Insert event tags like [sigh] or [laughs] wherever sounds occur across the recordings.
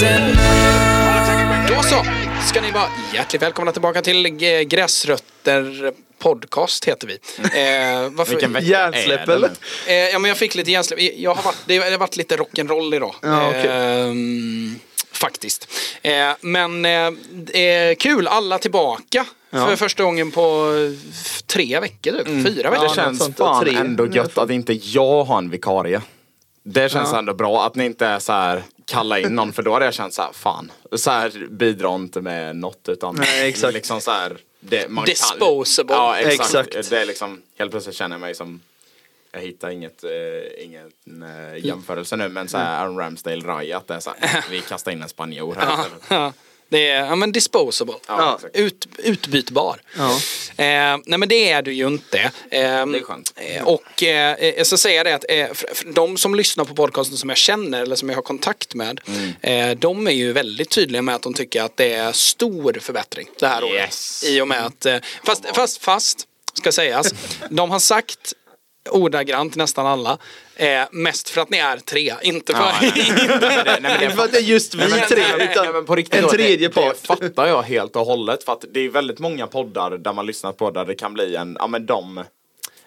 Gräsrötterna Då så ska ni vara hjärtligt välkomna tillbaka till Gräsrötter podcast heter vi. Eh, varför? Vilken vecka Hjärnsläpp är det eller? Eh, ja men jag fick lite hjärnsläpp. Jag har varit, det har varit lite rock'n'roll idag. Ja, okej. Ehm, faktiskt. Eh, men eh, eh, kul, alla tillbaka. För första gången på tre veckor typ. Fyra veckor. Det känns sånt. fan Tre. ändå gött att inte jag har en vikarie. Det känns Ja. ändå bra att ni inte är så här kalla in någon för då hade jag känt så här, fan, så här bidrar inte med något utan Nej, exakt. liksom så här, det, man Disposable. Kan, ja exakt. Exakt. Det är liksom, helt plötsligt känner jag mig som jag hittar inget, eh, ingen eh, jämförelse nu men så här Aaron Ramsdale Raya att det är så här, vi kastar in en spanjor här. Det är, ja men disposable. Ja. Ut, utbytbar. Ja. Eh, nej men det är du ju inte. Eh, Det är skönt. eh, och eh, jag ska säga det att eh, de som lyssnar på podcasten som jag känner eller som jag har kontakt med. Mm. Eh, de är ju väldigt tydliga med att de tycker att det är stor förbättring det här Yes. året. I och med att, eh, fast, fast, fast, ska sägas, [laughs] de har sagt ordagrant nästan alla. Eh, mest för att ni är tre, inte för... Ja, nej, nej. [laughs] Inte att det är just vi Nej, tre, utan på riktigt en tredje part. Det fattar jag helt och hållet. För att det är väldigt många poddar där man lyssnar på där det kan bli en, ja men de,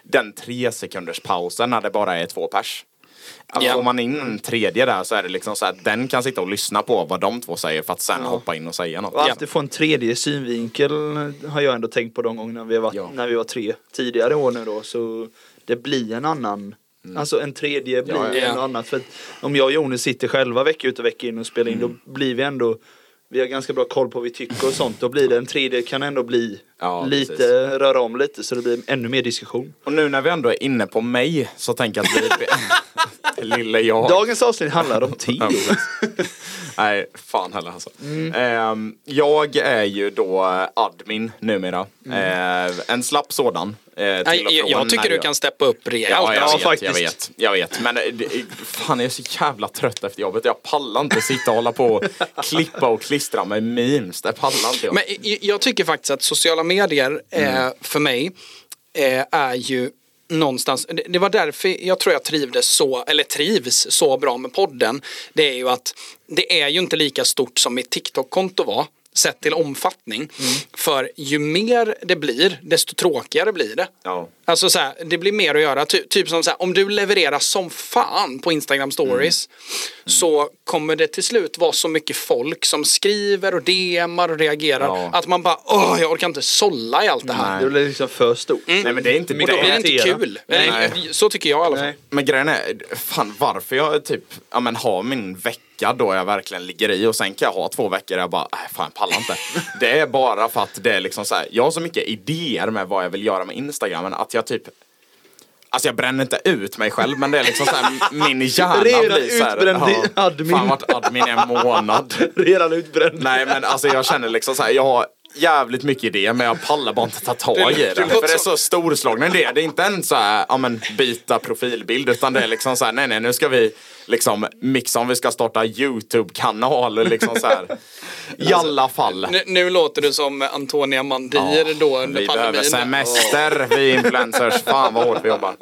den tre sekunders pausen när det bara är två pers. Alltså, Ja. Får man in en tredje där så är det liksom så att den kan sitta och lyssna på vad de två säger för att sen hoppa in och säga något. Alltid få en tredje synvinkel har jag ändå tänkt på de gångerna vi, har varit, Ja. när vi var tre tidigare år nu då. Så det blir en annan, alltså en tredje blir Ja, ja. en annat. För om jag och Jonas sitter själva vecka ut och vecka in och spelar in då blir vi ändå vi har ganska bra koll på vad vi tycker och sånt. Då blir det en tredje kan ändå bli Ja, lite, precis. röra om lite så det blir ännu mer diskussion. Och nu när vi ändå är inne på mig så tänker jag att vi... [laughs] Lille jag. Dagens avsnitt handlar om Theo. Nej, fan heller alltså. Mm. Ehm, jag är ju då admin numera. Mm. Eh, en slapp sådan. eh, till Nej, och jag, jag tycker du kan steppa upp rejält. Ja, jag, Ja, vet, faktiskt. jag vet, jag vet. Men eh, det, fan jag är så jävla trött efter jobbet. Jag pallar inte sitta och hålla på och [laughs] klippa och klistra med memes. Det pallar inte jag. Men jag- jag tycker faktiskt att sociala medier eh, för mig eh, är ju någonstans, det, var därför jag tror jag trivdes så, eller trivs så bra med podden. Det är ju att det är ju inte lika stort som mitt TikTok-konto var. Sett till omfattning. För ju mer det blir, desto tråkigare blir det. Ja. Alltså så här, det blir mer att göra. Ty, typ som så här, om du levererar som fan på Instagram stories så kommer det till slut vara så mycket folk som skriver och DMar och reagerar Ja. att man bara åh, jag orkar inte sålla i allt det här. Det blir liksom för stort. Nej men det är inte Och då blir det inte kul. Nej. Nej. Så tycker jag i alla fall. Nej. Men grejen är, fan varför jag typ, ja men har min vecka då jag verkligen ligger i och sen kan jag ha två veckor där jag bara, nej fan jag pallar inte. [laughs] det är bara för att det är liksom så här, jag har så mycket idéer med vad jag vill göra med Instagram men att jag typ Alltså jag bränner inte ut mig själv men det är liksom så här, [laughs] min hjärna Redan blir så här, utbränd ja, admin. Fan varit admin i en månad. [laughs] Redan utbränd. Nej men alltså jag känner liksom så här, jag har jävligt mycket idéer men jag pallar bara inte ta tag i Det- För det är så- storslagna idéer. Det är inte en så här, ja men byta profilbild utan det är liksom så här, nej nej nu ska vi liksom mixa om vi ska starta YouTube-kanal liksom så här. [laughs] I alla fall. Nu, nu låter du som Antonia Mandir då under Vi behöver pandemin. semester, vi influencers. [laughs] Fan vad hårt vi jobbar.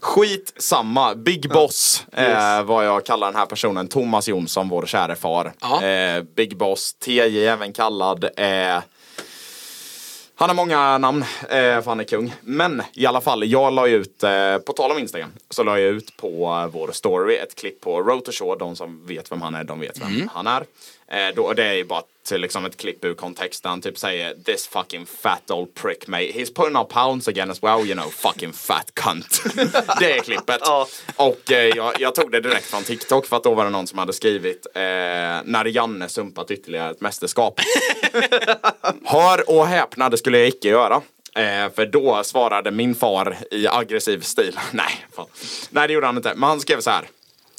Skit samma. Big Boss eh, vad jag kallar den här personen. Thomas Jonsson, vår käre far. Ja. Eh, Big Boss, TJ även kallad. Eh, Han har många namn, eh, för han är kung. Men i alla fall, jag la ut, eh, på tal om Instagram, så la jag ut på eh, vår story ett klipp på Road to Shore. De som vet vem han är, de vet vem han är. Eh, då, det är ju bara ett, liksom ett klipp ur kontext där han typ säger This fucking fat old prick mate. He's putting up pounds again as well, you know, fucking fat cunt. [laughs] det är klippet. Ja. Och eh, jag, jag tog det direkt från TikTok för att då var det någon som hade skrivit eh, När Janne sumpat ytterligare ett mästerskap. [laughs] Hör och häpna, det skulle jag icke göra. Eh, för då svarade min far i aggressiv stil. [laughs] Nej, fan. Nej, det gjorde han inte. Men han skrev så här.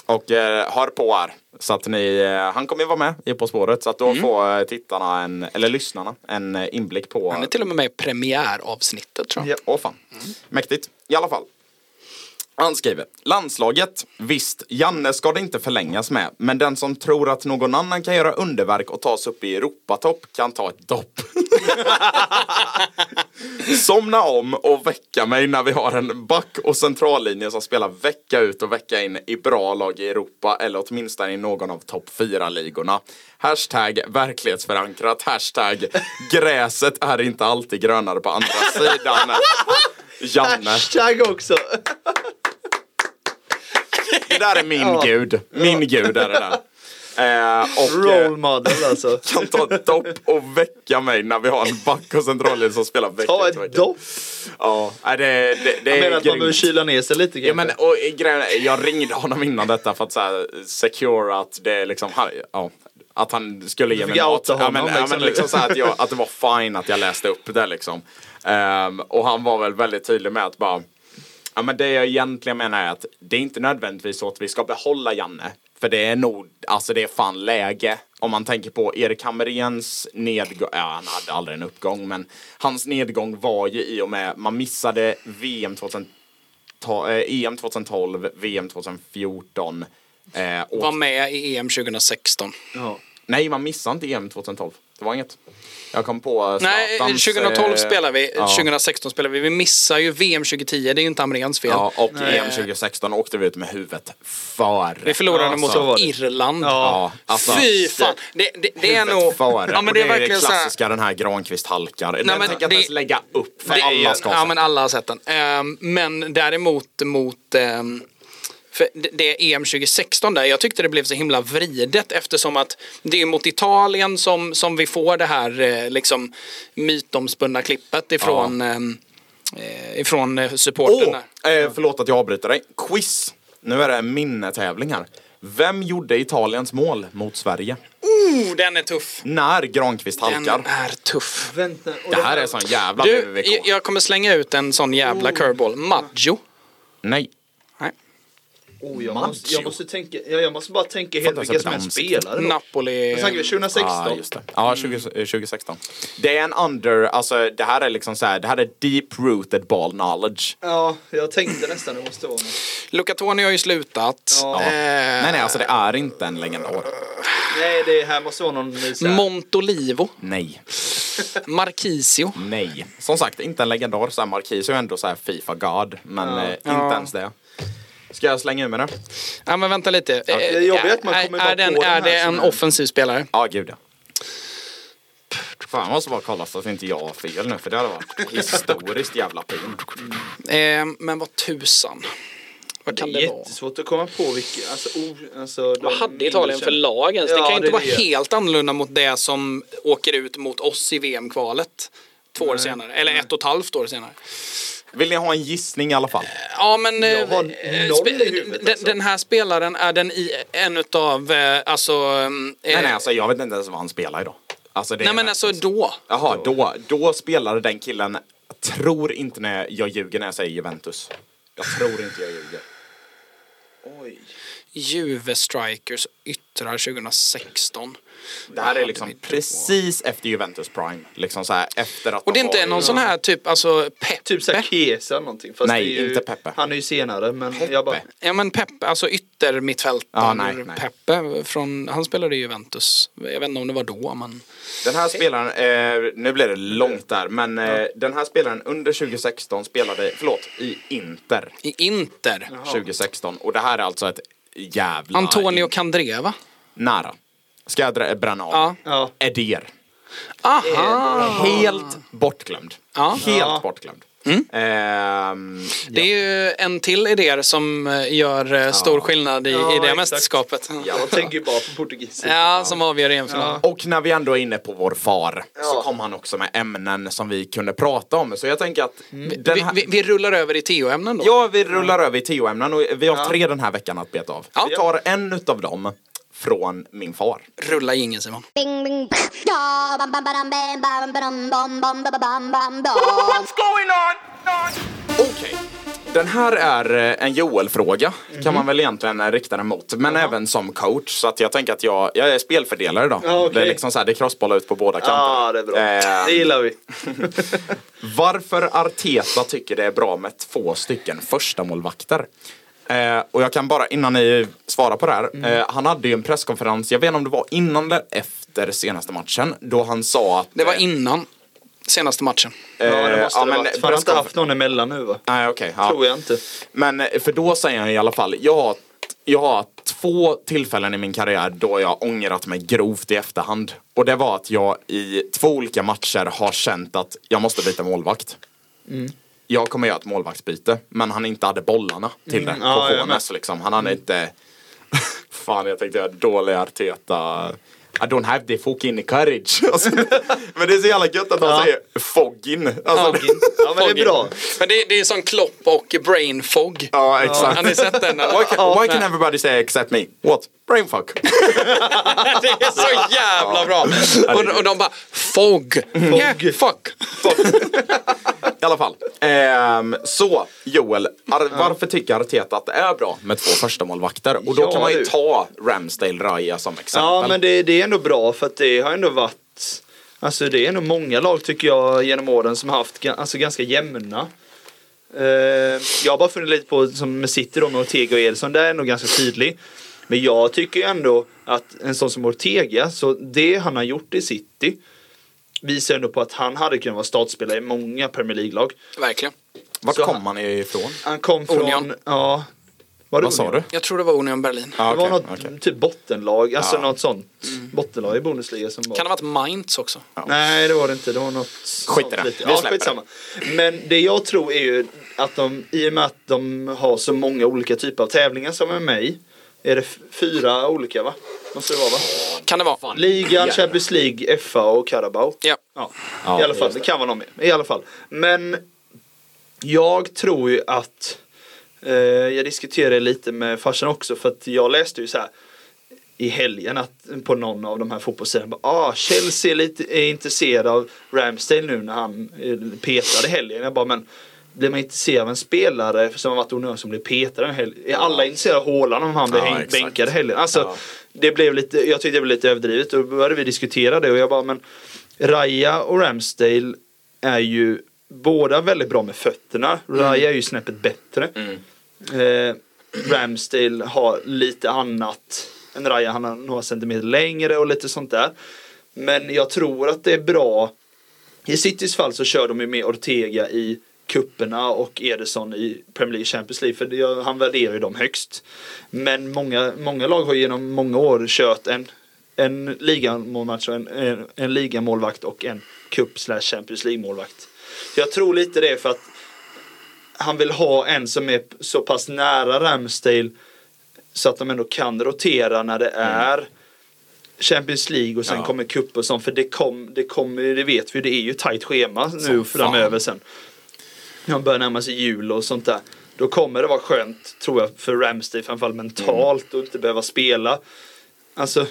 Och eh, hör på här. Så att ni, eh, han kommer ju vara med i På spåret. Så att då får eh, tittarna, en, eller lyssnarna, en eh, inblick på... Han är till och med med i premiäravsnittet tror jag. Ja. Åh fan. Mäktigt. I alla fall. Han skriver, landslaget, visst, Janne ska det inte förlängas med, men den som tror att någon annan kan göra underverk och ta sig upp i Europatopp kan ta ett dopp. [laughs] Somna om och väcka mig när vi har en back och centrallinje som spelar vecka ut och vecka in i bra lag i Europa eller åtminstone i någon av topp 4-ligorna. Hashtag verklighetsförankrat, hashtag gräset är inte alltid grönare på andra sidan. Janne. Hashtag också. Det där är min gud. Min gud är det där. Eh, och eh, Role model alltså. [laughs] kan ta ett dopp och väcka mig när vi har en back och centrallinje som spelar vecka Ta ett dopp. Ja, det, det, det Jag är menar att man behöver kyla ner sig lite Ja, men, och, grejen jag ringde honom innan detta för att så här, secure att det är liksom, han- ja, att han skulle ge mig mat. Ja, men, honom, ja, liksom. men liksom så att, jag, att det var fine att jag läste upp det liksom. Ehm, och han var väl väldigt tydlig med att bara Ja men det jag egentligen menar är att det är inte nödvändigtvis så att vi ska behålla Janne. För det är nog, alltså det är fan läge. Om man tänker på Erik Hamréns nedgång, ja han hade aldrig en uppgång men hans nedgång var ju i och med, man missade VM 2000, ta, eh, EM 2012, VM 2014. Eh, och, Var med i EM 2016. Ja. Nej man missade inte EM 2012. Det var inget. Jag kom på eh, Nej, Zlatans, 2012 eh, spelar vi, ja. 2016 spelar vi. Vi missar ju VM 2010, det är ju inte Amréns fel. Ja, och Nej. EM 2016 åkte vi ut med huvudet för. Vi förlorade Ja, mot det. Irland. Ja, alltså, Fy fan! Det, det, det är nog... före. Ja, men det är verkligen så här... klassiska den här Granqvist halkar. Den men tänker jag inte det- ens lägga upp för Det är- alla ska ha Ja sett men alla har sett den. Ehm, men däremot mot ehm, för det- EM 2016 där, jag tyckte det blev så himla vridet eftersom att det är mot Italien som, som vi får det här eh, liksom mytomspunna klippet ifrån, ehm, eh, ifrån eh, supporten. Där. eh, förlåt att jag avbryter dig. Quiz. Nu är det minnetävling här. Vem gjorde Italiens mål mot Sverige? Oh, den är tuff. När Granqvist Den halkar. är tuff. Vänta. och Det här är sån jävla Du, BVK. jag- kommer slänga ut en sån jävla curveball. Maggio. Nej. Oh, jag, Maggio. måste, jag måste tänka, ja, jag måste bara tänka helt vilka jag som är spelare. då. Napoli. Snackar vi? 2016? Ja, just det. Ja, 20, eh, 2016. Det är en under, alltså det här är liksom så här, det här är deep rooted ball knowledge. Ja, jag tänkte nästan det måste vara något. Luca Toni har ju slutat. Ja. Eh, Nej, nej, alltså det är inte en legendar. Nej, det här måste vara någon så här, Montolivo. Nej. [laughs] Marquisio. Nej. Som sagt, inte en legendar. Så här, Marquis är ändå så här Fifa God. Men Ja. eh, inte Ja. ens det. Ska jag slänga ur med det? Ja men vänta lite. det är jobbigt att man är, kommer är, bara den, på den är här det en är- offensiv spelare? Ja, gud ja. Fan, jag måste bara kolla så att inte jag har fel nu. För det hade varit [laughs] historiskt jävla pin. Eh, men vad tusan. Vad Det kan är det vara? jättesvårt att komma på vilka, alltså, oh, alltså Vad hade Italien för lag ens? Det Ja, kan ju inte det är vara det. helt annorlunda mot det som åker ut mot oss i VM-kvalet. Två år senare. Eller ett och ett halvt år senare. Vill ni ha en gissning i alla fall? Ja men eh, Jag har noll spe- i huvudet, den, alltså. den här spelaren, är den i en utav, eh, alltså... eh, Nej, nej, alltså jag vet inte ens vad han spelar idag. Alltså, nej men alltså då. Jaha, då, då spelade den killen, jag tror inte när jag ljuger när jag säger Juventus. Jag tror inte jag ljuger. Oj. Juve Strikers yttrar 2016. Det här är liksom precis efter Juventus Prime. Liksom så här efter att Och det är inte någon sån här typ, alltså Peppe. Typ såhär eller någonting. Fast Nej, det är ju, inte Peppe. Han är ju senare men Peppe. jag bara... Ja men Peppe, alltså yttermittfältaren. Ja, nej, nej. Peppe från, han spelade i Juventus. Jag vet inte om det var då men. Den här spelaren, eh, nu blir det långt där, men eh, den här spelaren under 2016 spelade, förlåt, i Inter I Inter. 2016. Och det här är alltså ett jävla... Antonio Candreva. Nära. Ska jag dra- bränna av? Ja. Ja. Eder. Aha! Helt bortglömd. Ja. Helt Ja. Bortglömd. Ehm, Det är ju en till idé som eh, gör eh, stor skillnad i, Ja, i det exakt. mästerskapet. Jag tänker bara på portugisiska. Ja, som avgör EM-finalen. Och när vi ändå är inne på vår far så Ja. kom han också med ämnen som vi kunde prata om. Så jag tänker att Vi, här... vi, vi rullar över i TO-ämnen då. Ja, vi rullar över i TO-ämnen och vi har tre den här veckan att beta av. Ja. Jag tar en utav dem från min far. Rulla ingen Simon. What's going on? Okej. Okay. Den här är en Joel-fråga, mm -hmm. kan man väl egentligen rikta den mot. Men uh även som coach, så att jag tänker att jag, jag är spelfördelare då. Ah, okay. Det är liksom så här, det är crossbollar ut på båda kanter. Ja, det är bra. Eh, det gillar vi. varför Arteta tycker det är bra med två stycken första målvakter Eh, och jag kan bara, innan ni svarar på det här. Mm. Eh, han hade ju en presskonferens, jag vet inte om det var innan eller efter senaste matchen. Då han sa att... Det var eh, innan senaste matchen. Ja, det måste ja, det men varit. För han har inte haft någon emellan nu va? Nej, okej. ja. Tror jag inte. Men eh, för då säger han i alla fall, jag har, jag har två tillfällen i min karriär då jag ångrat mig grovt i efterhand. Och det var att jag i två olika matcher har känt att jag måste byta målvakt. Mm. Jag kommer göra ett målvaktsbyte, men han inte hade bollarna till det. Mm, ja, på HMS liksom. Han hade inte... [laughs] Fan, jag tänkte jag dålig Arteta. I don't have the fucking courage. [laughs] Alltså, men det är så jävla gött att han Ja. säger foggin. Alltså, Foggin. Ja men det är [laughs] bra. Men det, det är som Klopp och Brain Fog. Ja, exakt. Har ni sett den? Why can, why can everybody say except me? What? Brain fuck. Det är så jävla bra! Och, och de bara Fog. Yeah, fuck. [laughs] I alla fall. Ehm, så, Joel. Ar- varför tycker Arteta att det är bra med två första målvakter? Och då Ja, kan man ju du. ta Ramsdale Raya som exempel. Ja men det, det är ändå bra för att det har ändå varit Alltså det är ändå många lag tycker jag genom åren som har haft alltså, ganska jämna. Eh, jag har bara funnit lite på som med City då med Ortega och Ederson, det är ändå ganska tydlig. Men jag tycker ändå att en sån som Ortega, så det han har gjort i City visar ändå på att han hade kunnat vara startspelare i många Premier League-lag. Verkligen. Vart så kom han ifrån? Han kom från, Union. ja. Var det Vad sa Union? du? Jag tror det var Union Berlin. Ja, Det var något okej. typ bottenlag, alltså Ja. något sånt bottenlag i Bundesliga som var. Kan det ha varit Mainz också? Nej det var det inte, det var något Skit i det. lite. Vi Ja, släpper skitsamma. Men det jag tror är ju att de, i och med att de har så många olika typer av tävlingar som är med i, är det fyra olika va? Måste det vara va? Kan det vara? Ligan, Champions League, FA och Carabao. Ja. Ja, Ja, i alla fall. Det det. kan vara någon mer. I alla fall. Men jag tror ju att eh, jag diskuterade lite med farsan också för att jag läste ju så här i helgen att, på någon av de här fotbollssidorna. Ah, Chelsea är, lite, är intresserad av Ramsdale nu när han eh, petade helgen. Jag bara, men blir man intresserad av en spelare som har varit onödig som blir petad en helg? Är alla intresserade av Haaland om han blir Ja, bänkad helgen? Alltså, Ja. det blev lite, jag tyckte det blev lite överdrivet och då började vi diskutera det och jag bara, men Raya och Ramsdale är ju båda väldigt bra med fötterna. Raya är ju snäppet bättre. Eh, Ramsdale har lite annat än Raya. Han har några centimeter längre och lite sånt där. Men jag tror att det är bra. I Citys fall så kör de ju med Ortega i kupperna och Ederson i Premier League Champions League. För han värderar ju dem högst. Men många, många lag har genom många år kört en, en ligamålmatch och en, en, en ligamålvakt och en cup slash Champions League målvakt. Jag tror lite det för att han vill ha en som är så pass nära Ramsdale så att de ändå kan rotera när det är Champions League och sen Ja. kommer cup och sånt. För det, kom, det kommer, det vet vi, det är ju tajt schema nu Som framöver fan. sen. När man börjar närma sig jul och sånt där. Då kommer det vara skönt, tror jag, för Ramsdale framförallt mentalt och inte behöva spela. Alltså,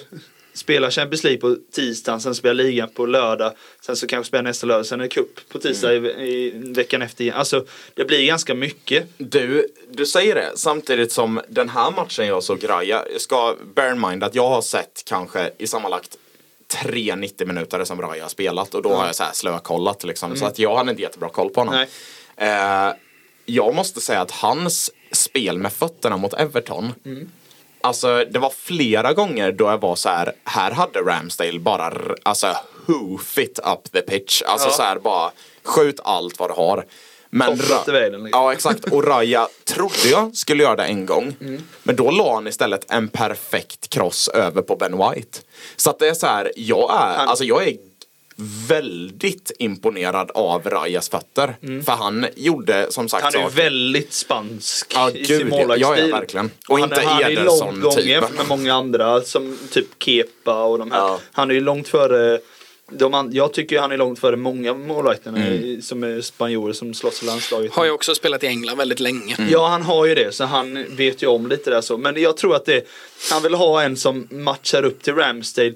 spela Champions League på tisdagen, sen spela ligan på lördag, sen så kanske spela nästa lördag, sen är det cup på tisdag i, i veckan efter igen. Alltså, det blir ganska mycket. Du, du säger det samtidigt som den här matchen jag såg Raya, jag ska bear in mind att jag har sett kanske i sammanlagt tre 90 minuter som Raya har spelat och då har jag så här slökollat liksom så att jag hade inte jättebra koll på honom. Nej. Eh, jag måste säga att hans spel med fötterna mot Everton Alltså det var flera gånger då jag var så här, här hade Ramsdale bara alltså hoof it up the pitch. Alltså Ja. så här bara skjut allt vad du har. Men vägen, liksom. Ja exakt och Raya trodde jag skulle göra det en gång. Mm. Men då la han istället en perfekt cross över på Ben White. Så att det är så här, jag är, Han- alltså jag är väldigt imponerad av Rajas fötter. För han gjorde som sagt Han är saker- väldigt spansk Ja, i gud, sin målvaktsstil. Ja, ja, verkligen. Och han, inte han är långt gången typen. med många andra som typ Kepa och de här. Ja. Han är ju långt före de jag tycker han är långt före många målvakterna Mm. som är spanjorer som slåss i landslaget. Har ju också spelat i England väldigt länge. Ja, han har ju det, så han vet ju om lite där så. Men jag tror att det, han vill ha en som matchar upp till Ramsdale.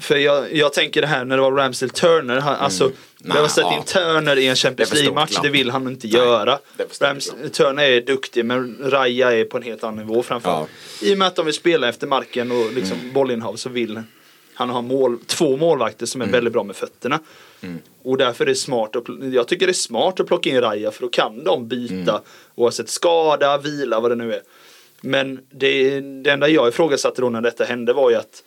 För jag, jag tänker det här när det var Ramsdale Turner, han, alltså Nej, det var sett ja. in Turner i en Champions League-match, det vill han inte Nej, göra. Rams. Turner är duktig, men Raja är på en helt annan nivå framförallt. I och med att de vill spela efter marken och liksom Mm. bollinnehav så vill han ha mål, två målvakter som är Mm. väldigt bra med fötterna. Och därför är det smart att, jag tycker det är smart att plocka in Raja för då kan de byta Mm. oavsett skada, vila, vad det nu är. Men det, det enda jag ifrågasatte då när detta hände var ju att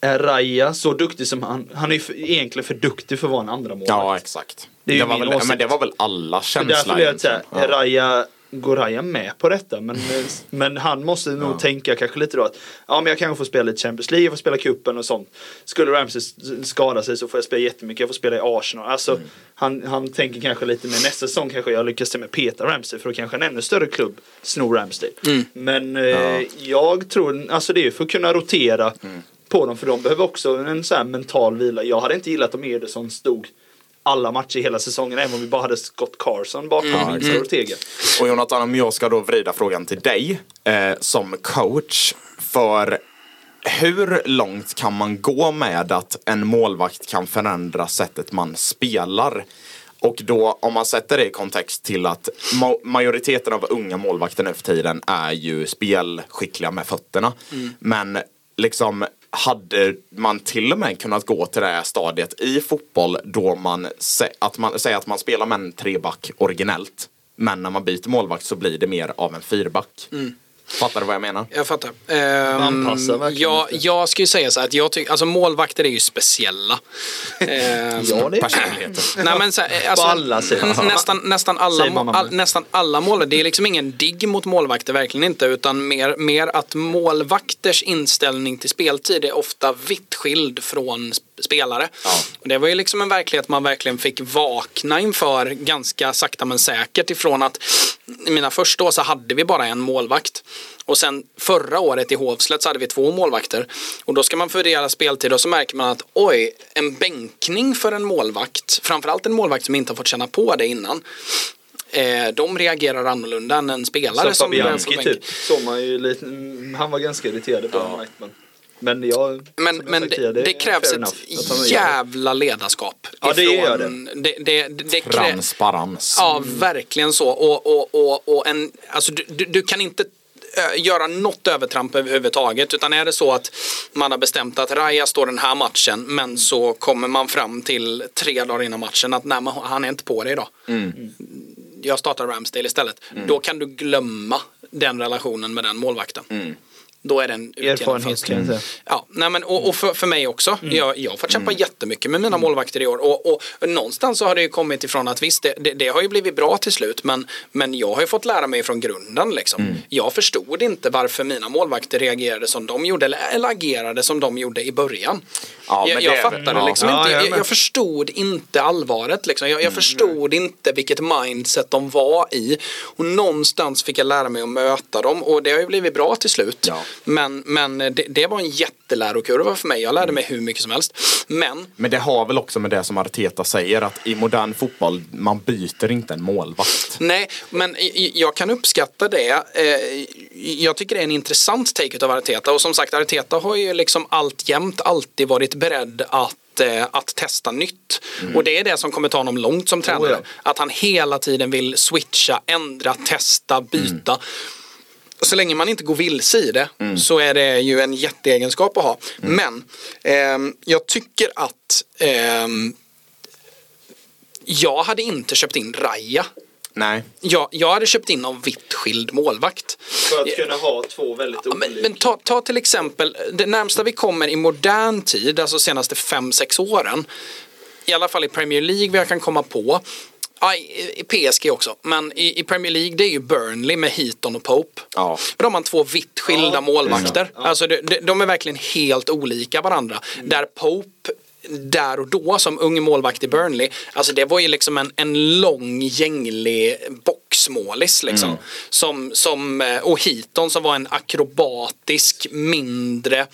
är Raja så duktig som han, han är för, egentligen för duktig för att vara en andra målvakt. Ja, exakt. Det är ju var väl, men det var väl alla Så känsla därför jag egentligen. är Raja, går Raja med på detta? Men, [laughs] men han måste nog tänka kanske lite då att ja men jag kanske får spela lite Champions League, jag får spela cupen och sånt. Skulle Ramsey skada sig så får jag spela jättemycket, jag får spela i Arsenal. Alltså Mm. han, han tänker kanske lite mer nästa säsong kanske jag lyckas till med Peter Ramsey för då kanske en ännu större klubb snor Ramsey. Mm. Men eh, jag tror, alltså det är för att kunna rotera Mm. På dem för de behöver också en sån här mental vila. Jag hade inte gillat om Ederson stod alla matcher hela säsongen även om vi bara hade Scott Carson bakom Mm. mm. mm. Ortega. Och Jonathan, om jag ska då vrida frågan till dig eh, som coach. För hur långt kan man gå med att en målvakt kan förändra sättet man spelar? Och då om man sätter det i kontext till att ma- majoriteten av unga målvakter nu för tiden är ju spelskickliga med fötterna. Men liksom hade man till och med kunnat gå till det här stadiet i fotboll då man, sä- att man säger att man spelar med en treback originellt. Men när man byter målvakt så blir det mer av en fyrback. Mm. Fattar du vad jag menar? Jag fattar. Ehm, Anpassa verkligen jag, lite. jag ska ju säga så här att jag tycker, alltså målvakter är ju speciella. [laughs] Ehm, Ja, det är Personligheter. Nej men så här, alltså, På alla sätt. n- nästan, nästan, alla, all, nästan alla mål, det är liksom ingen digg mot målvakter, verkligen inte. Utan mer, mer att målvakters inställning till speltid är ofta vitt skild från sp- spelare. Och det var ju liksom en verklighet man verkligen fick vakna inför ganska sakta men säkert ifrån att i mina första år så hade vi bara en målvakt. Och sen förra året i Hovslätt så hade vi två målvakter. Och då ska man fördela speltid och så märker man att oj, en bänkning för en målvakt, framförallt en målvakt som inte har fått känna på det innan. Eh, de reagerar annorlunda än en spelare Som som Fabianski typ. Såg man ju lite, han var ganska irriterad på ja. men, men jag... Men, jag men sagt det, det är krävs ett det. jävla ledarskap. Ja, det gör ifrån- det. det, det, det Transparens. Ja, verkligen så. Och, och, och, och en, alltså, du, du, du kan inte göra något övertramp överhuvudtaget. Utan är det så att man har bestämt att Raja står den här matchen men så kommer man fram till tre dagar innan matchen att nej, han är inte på det idag. Jag startar Ramsdale istället. Då kan du glömma den relationen med den målvakten. Då är den Erfarenhet för- kan jag säga. Ja, nej men, och, och för, för mig också. Jag, jag har fått kämpa jättemycket med mina målvakter i år. Och, och någonstans så har det ju kommit ifrån att visst, det, det, det har ju blivit bra till slut. Men, men jag har ju fått lära mig från grunden. Liksom. Jag förstod inte varför mina målvakter reagerade som de gjorde. Eller, eller agerade som de gjorde i början. Ja, jag men jag fattade ja. liksom Ja, inte. jag Jag, förstod inte allvaret. Liksom. Jag, jag förstod inte vilket mindset de var i. Och någonstans fick jag lära mig att möta dem. Och det har ju blivit bra till slut. Men, men det, det var en jättelärokurva för mig. Jag lärde mig hur mycket som helst. Men Men det har väl också med det som Arteta säger att i modern fotboll, man byter inte en målvakt. Nej, men jag kan uppskatta det. Eh, Jag tycker det är en intressant take av Arteta. Och som sagt, Arteta har ju liksom alltjämt alltid varit beredd att eh, att testa nytt. Och det är det som kommer ta honom långt som tränare. Oh, ja. Att han hela tiden vill switcha, ändra, testa, byta. Så länge man inte går vilse i det så är det ju en jätteegenskap att ha. Men ehm, jag tycker att ehm, jag hade inte köpt in Raja Nej. jag, jag hade köpt in någon vitt skild målvakt. För att kunna ha två väldigt Ja, olika. men, men ta, ta till exempel det närmsta vi kommer i modern tid, alltså senaste 5-6 åren. I alla fall i Premier League vad jag kan komma på. Ja, i, PSG också, men i, i Premier League det är ju Burnley med Heaton och Pope. Ja. Då har man två vitt skilda Ja, målvakter. Alltså de, de, de är verkligen helt olika varandra. Mm. Där Pope där och då som ung målvakt i Burnley, alltså det var ju liksom en, en lång gänglig boxmålis liksom. Mm. Som, som, eh, och Heaton som var en akrobatisk, mindre,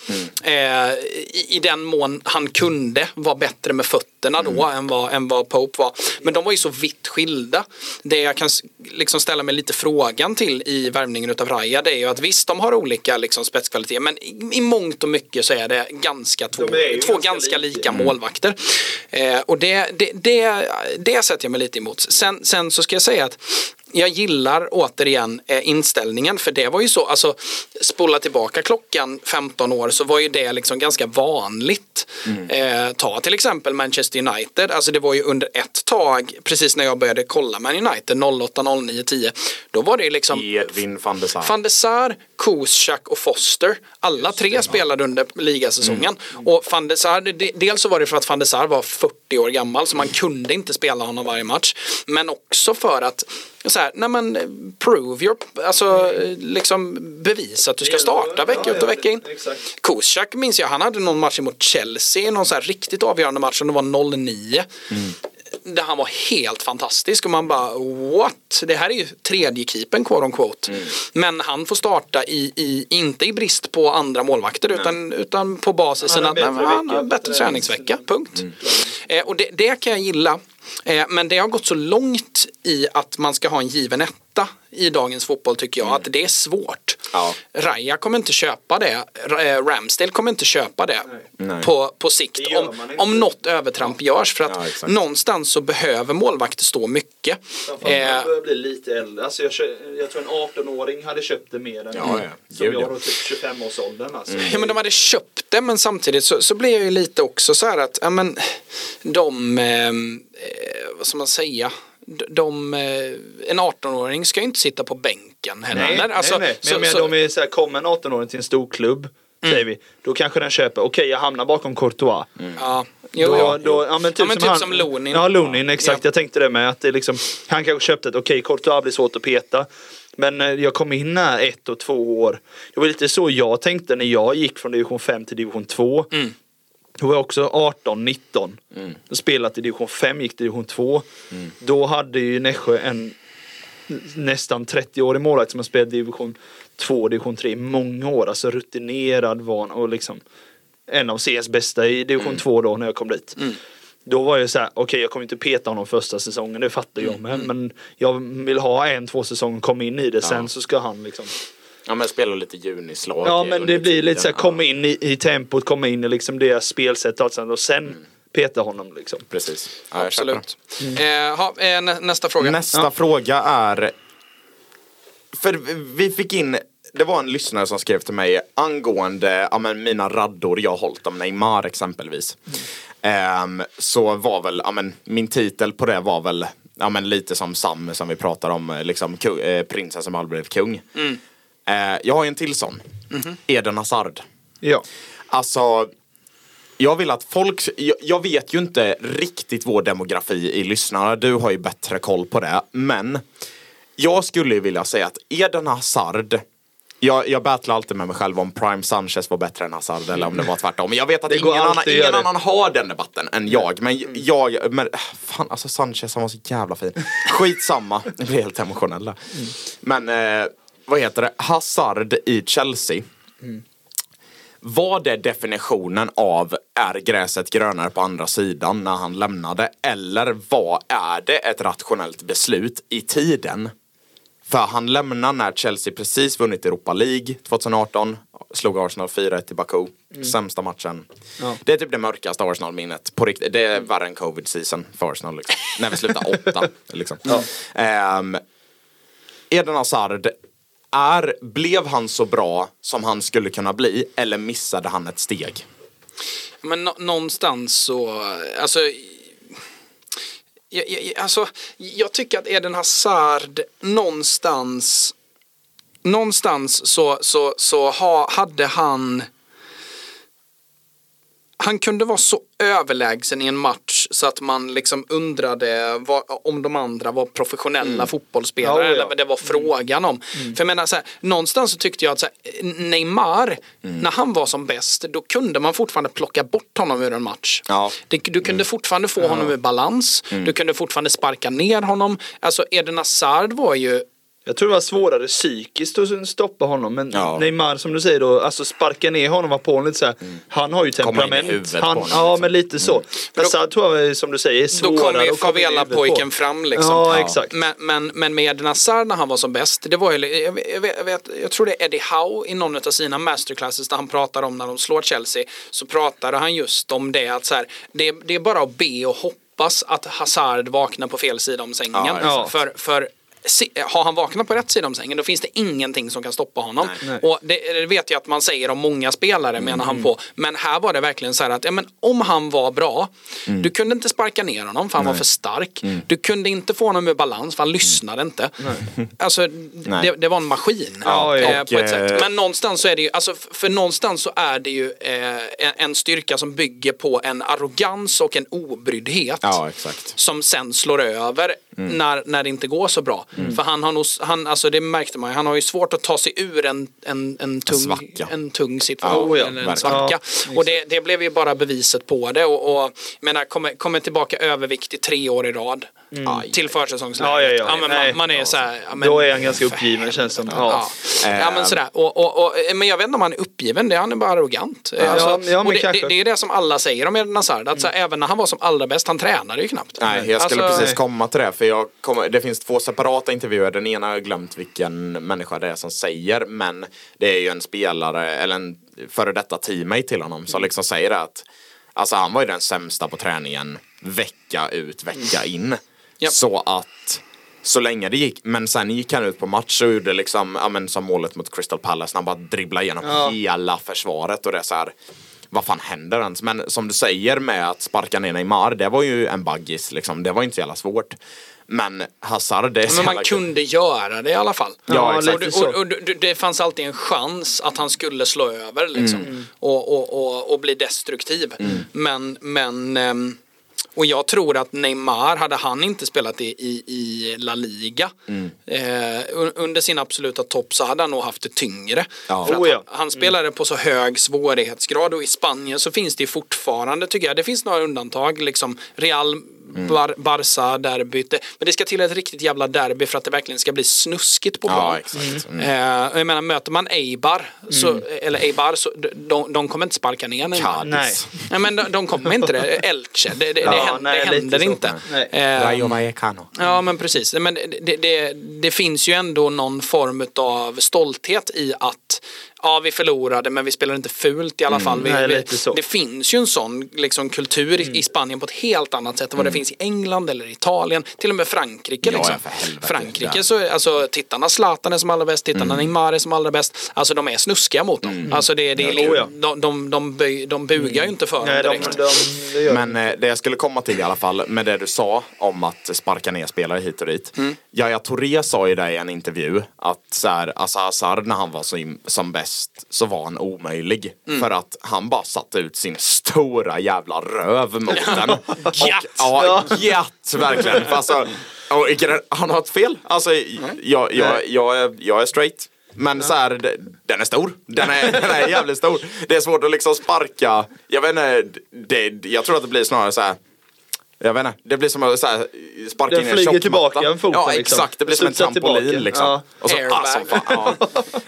eh, i, i den mån han kunde vara bättre med fötterna då än, vad, än vad Pope var. Men de var ju så vitt skilda. Det jag kan liksom ställa mig lite frågan till i värvningen utav Raja det är ju att visst de har olika liksom, spetskvaliteter men i, i mångt och mycket så är det ganska två, De två ganska ganska lika. lika målvakter. Eh, och det, det, det, det sätter jag mig lite emot. Sen, sen så ska jag säga att jag gillar återigen eh, inställningen för det var ju så, alltså spola tillbaka klockan 15 år så var ju det liksom ganska vanligt. Eh, ta till exempel Manchester United, alltså det var ju under ett tag, precis när jag började kolla Man United 08, 09, 10, då var det liksom Edvin van der Sar. Van der Sar, Kuszczak och Foster. Alla tre spelade under ligasäsongen. Och Van der Sar, de- dels så var det för att Van der Sar var 40 år gammal så man kunde inte spela honom varje match. Men också för att så här, nej men prove your, alltså liksom bevisa att du ska starta vecka ut och vecka in. Kuszczak minns jag, han hade någon match mot Chelsea, någon så här riktigt avgörande match som det var 09. Där han var helt fantastisk och man bara what? Det här är ju tredje keepern quote on quote. Men han får starta i, i, inte i brist på andra målvakter utan, utan på basisen Han att han har vecka. bättre träningsvecka, punkt. Eh, och det, det kan jag gilla. Eh, men det har gått så långt i att man ska ha en given etta i dagens fotboll tycker jag att det är svårt. Ja. Raja kommer inte köpa det. Eh, Ramsdale kommer inte köpa det Nej. på, på sikt. Om, om något övertramp görs. För att Ja, någonstans så behöver målvakter stå mycket. Framförallt Eh, börjar bli lite äldre. Alltså jag, jag tror en 18-åring hade köpt det mer än Ja, ja. som Gud, jag ja. då typ 25-årsåldern. Alltså. Ja men de hade köpt det men samtidigt så, så blir jag ju lite också så här att ja, men, de, eh, eh, vad ska man säga, de, eh, en 18-åring ska ju inte sitta på bänken heller. Nej, Alltså, nej, nej. Men så- menar, så- de är så här, kommer en 18-åring till en stor klubb, säger vi, då kanske den köper, okej jag hamnar bakom Courtois. Ja, jo, Då, ja. då, ja, men typ, Ja, men som, typ han, som Lunin. Ja, Lunin, exakt. Ja. Jag tänkte det med. Att det liksom, han kanske köpte ett, okej, Courtois blir svårt att peta. Men eh, jag kom in här ett och två år. Det var lite så jag tänkte när jag gick från division 5 till division 2. Mm. Då var jag också 18, 19. Mm. Spelat i division 5, gick till division 2. Då hade ju Nässjö en nästan 30-årig målvakt som har spelat division 2, division 3 i många år. Alltså rutinerad, van och liksom en av CS bästa i division 2 då när jag kom dit. Då var jag så här, okej jag kommer inte peta honom första säsongen, det fattar jag med. Men jag vill ha en, två säsonger, komma in i det, sen så ska han liksom Ja men spela lite junislag. Ja men det blir lite så här, komma in i, i tempot, komma in i liksom deras spelsätt och allt sånt och sen peta honom liksom. Precis. Ja, Absolut. Eh, ha, eh, nä, nästa fråga. Nästa fråga är... För vi fick in... Det var en lyssnare som skrev till mig angående ja, men mina raddor jag har hållit om Neymar exempelvis. Ehm, så var väl, ja, men, min titel på det var väl ja, men, lite som Sam som vi pratar om, liksom kung, eh, prinsen som aldrig blev kung. Eh, jag har en till sån. Eden Hazard. Ja. Alltså, jag vill att folk, jag, jag vet ju inte riktigt vår demografi i lyssnarna, du har ju bättre koll på det, men jag skulle ju vilja säga att Eden Hazard jag, jag battlar alltid med mig själv om Prime Sanchez var bättre än Hazard eller om det var tvärtom. Men jag vet att ingen, annan, ingen annan har den debatten än jag. Men jag, men fan alltså Sanchez han var så jävla fin. Skitsamma, [laughs] jag blir helt emotionell där. Men eh, vad heter det, Hazard i Chelsea. Var det definitionen av är gräset grönare på andra sidan när han lämnade? Eller vad är det ett rationellt beslut i tiden? För han lämnar när Chelsea precis vunnit Europa League 2018. Slog Arsenal 4-1 i Baku. Sämsta matchen. Ja. Det är typ det mörkaste Arsenal-minnet. På riktigt. Det är värre än covid-season för Arsenal. Liksom. när vi slutar åtta. [laughs] Liksom. Ehm, Eden Hazard. Är, blev han så bra som han skulle kunna bli? Eller missade han ett steg? Men nå- någonstans så, alltså, jag, jag, alltså, jag tycker att Eden Hazard någonstans, någonstans så, så, så ha, hade han han kunde vara så överlägsen i en match så att man liksom undrade vad, om de andra var professionella fotbollsspelare Ja, eller vad det var frågan om. För jag menar så här, någonstans så tyckte jag att här, Neymar, när han var som bäst, då kunde man fortfarande plocka bort honom ur en match. Ja. Det, du kunde fortfarande få honom ur balans, du kunde fortfarande sparka ner honom. Alltså Eden Hazard var ju Jag tror det var svårare psykiskt att stoppa honom. Men Ja. Neymar som du säger då, alltså sparka ner honom var på lite så här. Han har ju temperament. Han, honom, ja liksom. men lite så. Men så tror jag som du säger är svårare Då kommer ju favela-pojken fram liksom. Ja, exakt. Men, men, men med Hazard när han var som bäst, det var ju, jag, vet, jag, vet, jag, tror det är Eddie Howe i någon av sina masterclasses där han pratar om när de slår Chelsea, så pratade han just om det att så här, det, det är bara att be och hoppas att Hazard vaknar på fel sida om sängen. Ja, för, för har han vaknat på rätt sida om sängen då finns det ingenting som kan stoppa honom. Nej. Och det, det vet jag att man säger om många spelare menar han på. Men här var det verkligen så här att ja, men om han var bra, du kunde inte sparka ner honom för han var för stark. Du kunde inte få honom ur balans för han lyssnade inte. Alltså det, det var en maskin Ja, eh, på ett sätt. eh, Men någonstans så är det ju, alltså för någonstans så är det ju eh, en- styrka som bygger på en arrogans och en obryddhet Ja, som sen slår över när, när det inte går så bra. För han har nog, han, alltså det märkte man han har ju svårt att ta sig ur en, en, en, tung, svacka. en tung situation, Ja, ja, eller en svacka. Ja, och det, det blev ju bara beviset på det. Och, och menar, kommer, kommer tillbaka överviktig tre år i rad till försäsongsläget. Ja, ja, ja. Nej. man, man är så här, ja, men, Då är han ganska uppgiven känns som. Ja. Ja. Ja. men sådär. Och, och, och, men jag vet inte om han är uppgiven, det, han är bara arrogant. Alltså, Ja, ja, det, det, det är det som alla säger om Eden Hazard, att så här, även när han var som allra bäst, han tränade ju knappt. Nej, jag skulle Alltså- precis komma till det. För jag kommer, det finns två separata intervjuer. Den ena har jag glömt vilken människa det är som säger. Men det är ju en spelare, eller en före detta teammate till honom, som liksom säger att Alltså han var ju den sämsta på träningen vecka ut, vecka in. Japp. Så att så länge det gick, men sen gick han ut på match och gjorde liksom, ja men som målet mot Crystal Palace, när han bara dribblade igenom Ja. hela försvaret och det är så här vad fan händer ens? Men som du säger med att sparka ner Neymar, det var ju en baggis liksom. Det var inte så jävla svårt. Men Hazard, det är Men man jävla kul. kunde göra det i alla fall. Ja, och, lite så. och, och, det- det fanns alltid en chans att han skulle slå över liksom. Mm. Och, och, och, och bli destruktiv. Men, men ehm, och jag tror att Neymar, hade han inte spelat i, i, i La Liga Mm. eh, un- under sin absoluta topp så hade han nog haft det tyngre. Ja. För Oh, ja. han, han spelade på så hög svårighetsgrad och i Spanien så finns det fortfarande tycker jag, det finns några undantag liksom Real Mm. Bar Barca derbyt. Det- Men det ska till ett riktigt jävla derby för att det verkligen ska bli snuskigt på Ja, plan. exakt. Mm. Eh, jag menar, möter man Eibar, så, eller Eibar, så de, de kommer inte sparka ner. Cadiz. Nej. Nej, men de, de kommer inte det. Elche, det, det, Ja, det, händer, nej, det händer inte. Eh, Rayo Vallecano. Ja men precis. Men det, det, det finns ju ändå någon form av stolthet i att ja vi förlorade men vi spelade inte fult i alla fall. Vi, nej, vi, lite så. det finns ju en sån liksom, kultur i, i Spanien på ett helt annat sätt än vad det finns i England eller Italien. Till och med Frankrike. Ja, liksom. helvete. Frankrike Ja. så alltså tittarna Zlatan är som allra bäst, tittarna Neymar är som allra bäst. Alltså de är snuskiga mot dem. Alltså det, det, Ja, oh, ja. de, de, de, de bugar ju inte för dem Nej, de, direkt. de, det gör Men eh, det jag skulle komma till i alla fall med det du sa om att sparka ner spelare hit och dit. Mm. Yahya Touré sa ju det i en intervju att så här, alltså Hazard när han var som, som bäst så var han omöjlig. Mm. För att han bara satte ut sin stora jävla röv mot den. [laughs] Och, ja, gött verkligen. För alltså, och, han har ett fel. Alltså, jag, jag, jag, är, jag är straight. Men så här, den är stor. Den är, den är jävligt stor. Det är svårt att liksom sparka. Jag vet inte, det, jag tror att det blir snarare så här. Jag vet inte, det blir som att så här, sparka Den in en flyger tjockmatta. tillbaka en fot, Ja liksom. exakt, det blir som en trampolin tillbaka. liksom. Ja. Och så, Airbag. som fan, ja.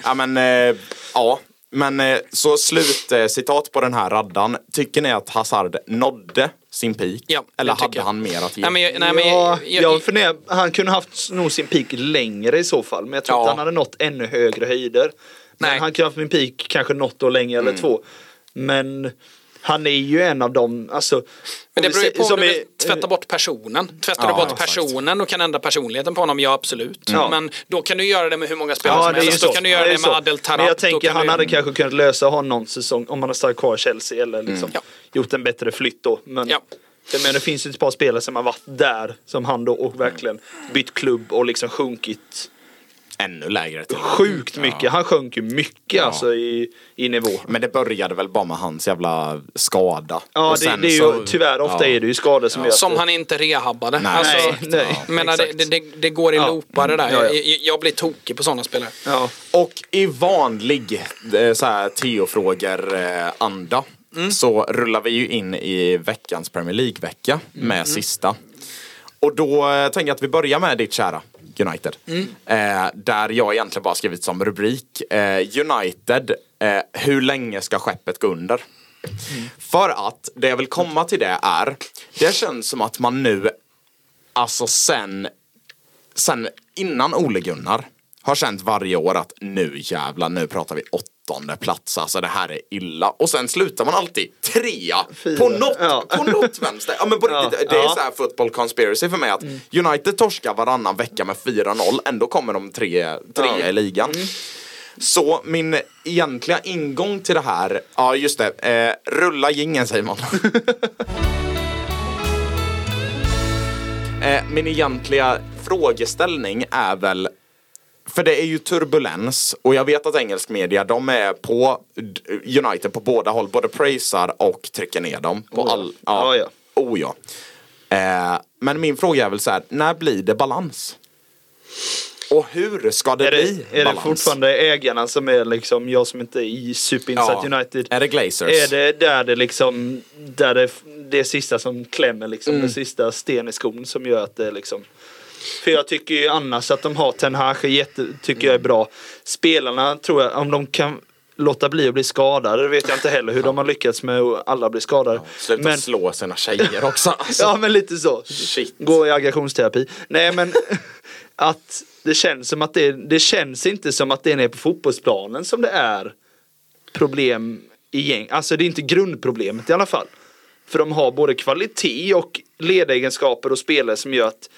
ja men, eh, ja. Men eh, så slut eh, citat på den här raddan. Tycker ni att Hazard nådde sin peak? Ja, Eller hade jag. han mer att ge? Nej, men, jag- nej, men, ja, jag, jag funderar, han kunde haft nog sin peak längre i så fall. Men jag tror Ja. inte han hade nått ännu högre höjder. Men Nej. han kunde haft sin peak kanske något år längre Mm. eller två. Men han är ju en av dem, alltså. Men det beror ju på om du är- vill tvätta bort personen. Tvättar Ja, du bort personen och kan ändra personligheten på honom, ja absolut. Ja. Men då kan du göra det med hur många spelare Ja, som det är helst. så. Då kan du göra är det, ju med så. Adel Taarabt. Men jag tänker han du... hade kanske kunnat lösa ha någon säsong om han hade stannat kvar i Chelsea eller liksom Ja. gjort en bättre flytt då. Men Ja. jag menar, det finns ju ett par spelare som har varit där som han då och verkligen bytt klubb och liksom sjunkit ännu lägre till. Sjukt mycket. Han sjönk ju mycket alltså i, i nivå. Men det började väl bara med hans jävla skada. Ja, Och det, sen det är ju, så- tyvärr ofta ja. är det ju skador som gör att Som det- han inte rehabbade. Nej, alltså, Nej, nej. ja. menar, det, det, det går i Ja. loopar det där. Ja, ja. Jag, jag blir tokig på sådana spelare. Ja. Och i vanlig eh, så här Theo-frågor-anda Mm. så rullar vi ju in i veckans Premier League-vecka Mm. med sista. Och då eh, tänker jag att vi börjar med ditt kära United. Mm. Eh, där jag egentligen bara skrivit som rubrik eh, United, eh, hur länge ska skeppet gå under? Mm. För att det jag vill komma till det är, det känns som att man nu, alltså sen sen innan Ole Gunnar har känt varje år att nu jävlar, nu pratar vi åttonde plats. Alltså det här är illa. Och sen slutar man alltid trea Fyra. på något, Ja. på något vänster. Ja men på Ja. riktigt, det är så här football conspiracy för mig att United torskar varannan vecka med 4-0, ändå kommer de tre, trea i ligan. Så min egentliga ingång till det här, ja just det, eh, rulla jingeln Simon. [laughs] Eh, min egentliga frågeställning är väl för det är ju turbulens och jag vet att engelsk media de är på United på båda håll. Både praisar och trycker ner dem. På Oh ja. all, Ja, ja. Oh ja. Eh, men min fråga är väl så här, när blir det balans? Och hur ska det Är bli det, är det fortfarande ägarna som är liksom, jag som inte är i superinsatt Ja. United. Är det Glazers? Är det där det liksom, där det, det sista som klämmer liksom, Mm. den sista sten i skon som gör att det liksom för jag tycker ju annars att de har Ten Hag jätte, tycker jag är bra. Spelarna tror jag, om de kan låta bli att bli skadade, det vet jag inte heller hur de har lyckats med att alla blir skadade. Sluta men, slå sina tjejer också. [laughs] Alltså. ja men lite så. Shit. Gå i aggressionsterapi. Nej men [laughs] att det känns som att det, det känns inte som att det är nere på fotbollsplanen som det är problem i gäng. Alltså det är inte grundproblemet i alla fall. För de har både kvalitet och ledegenskaper och spelare som gör att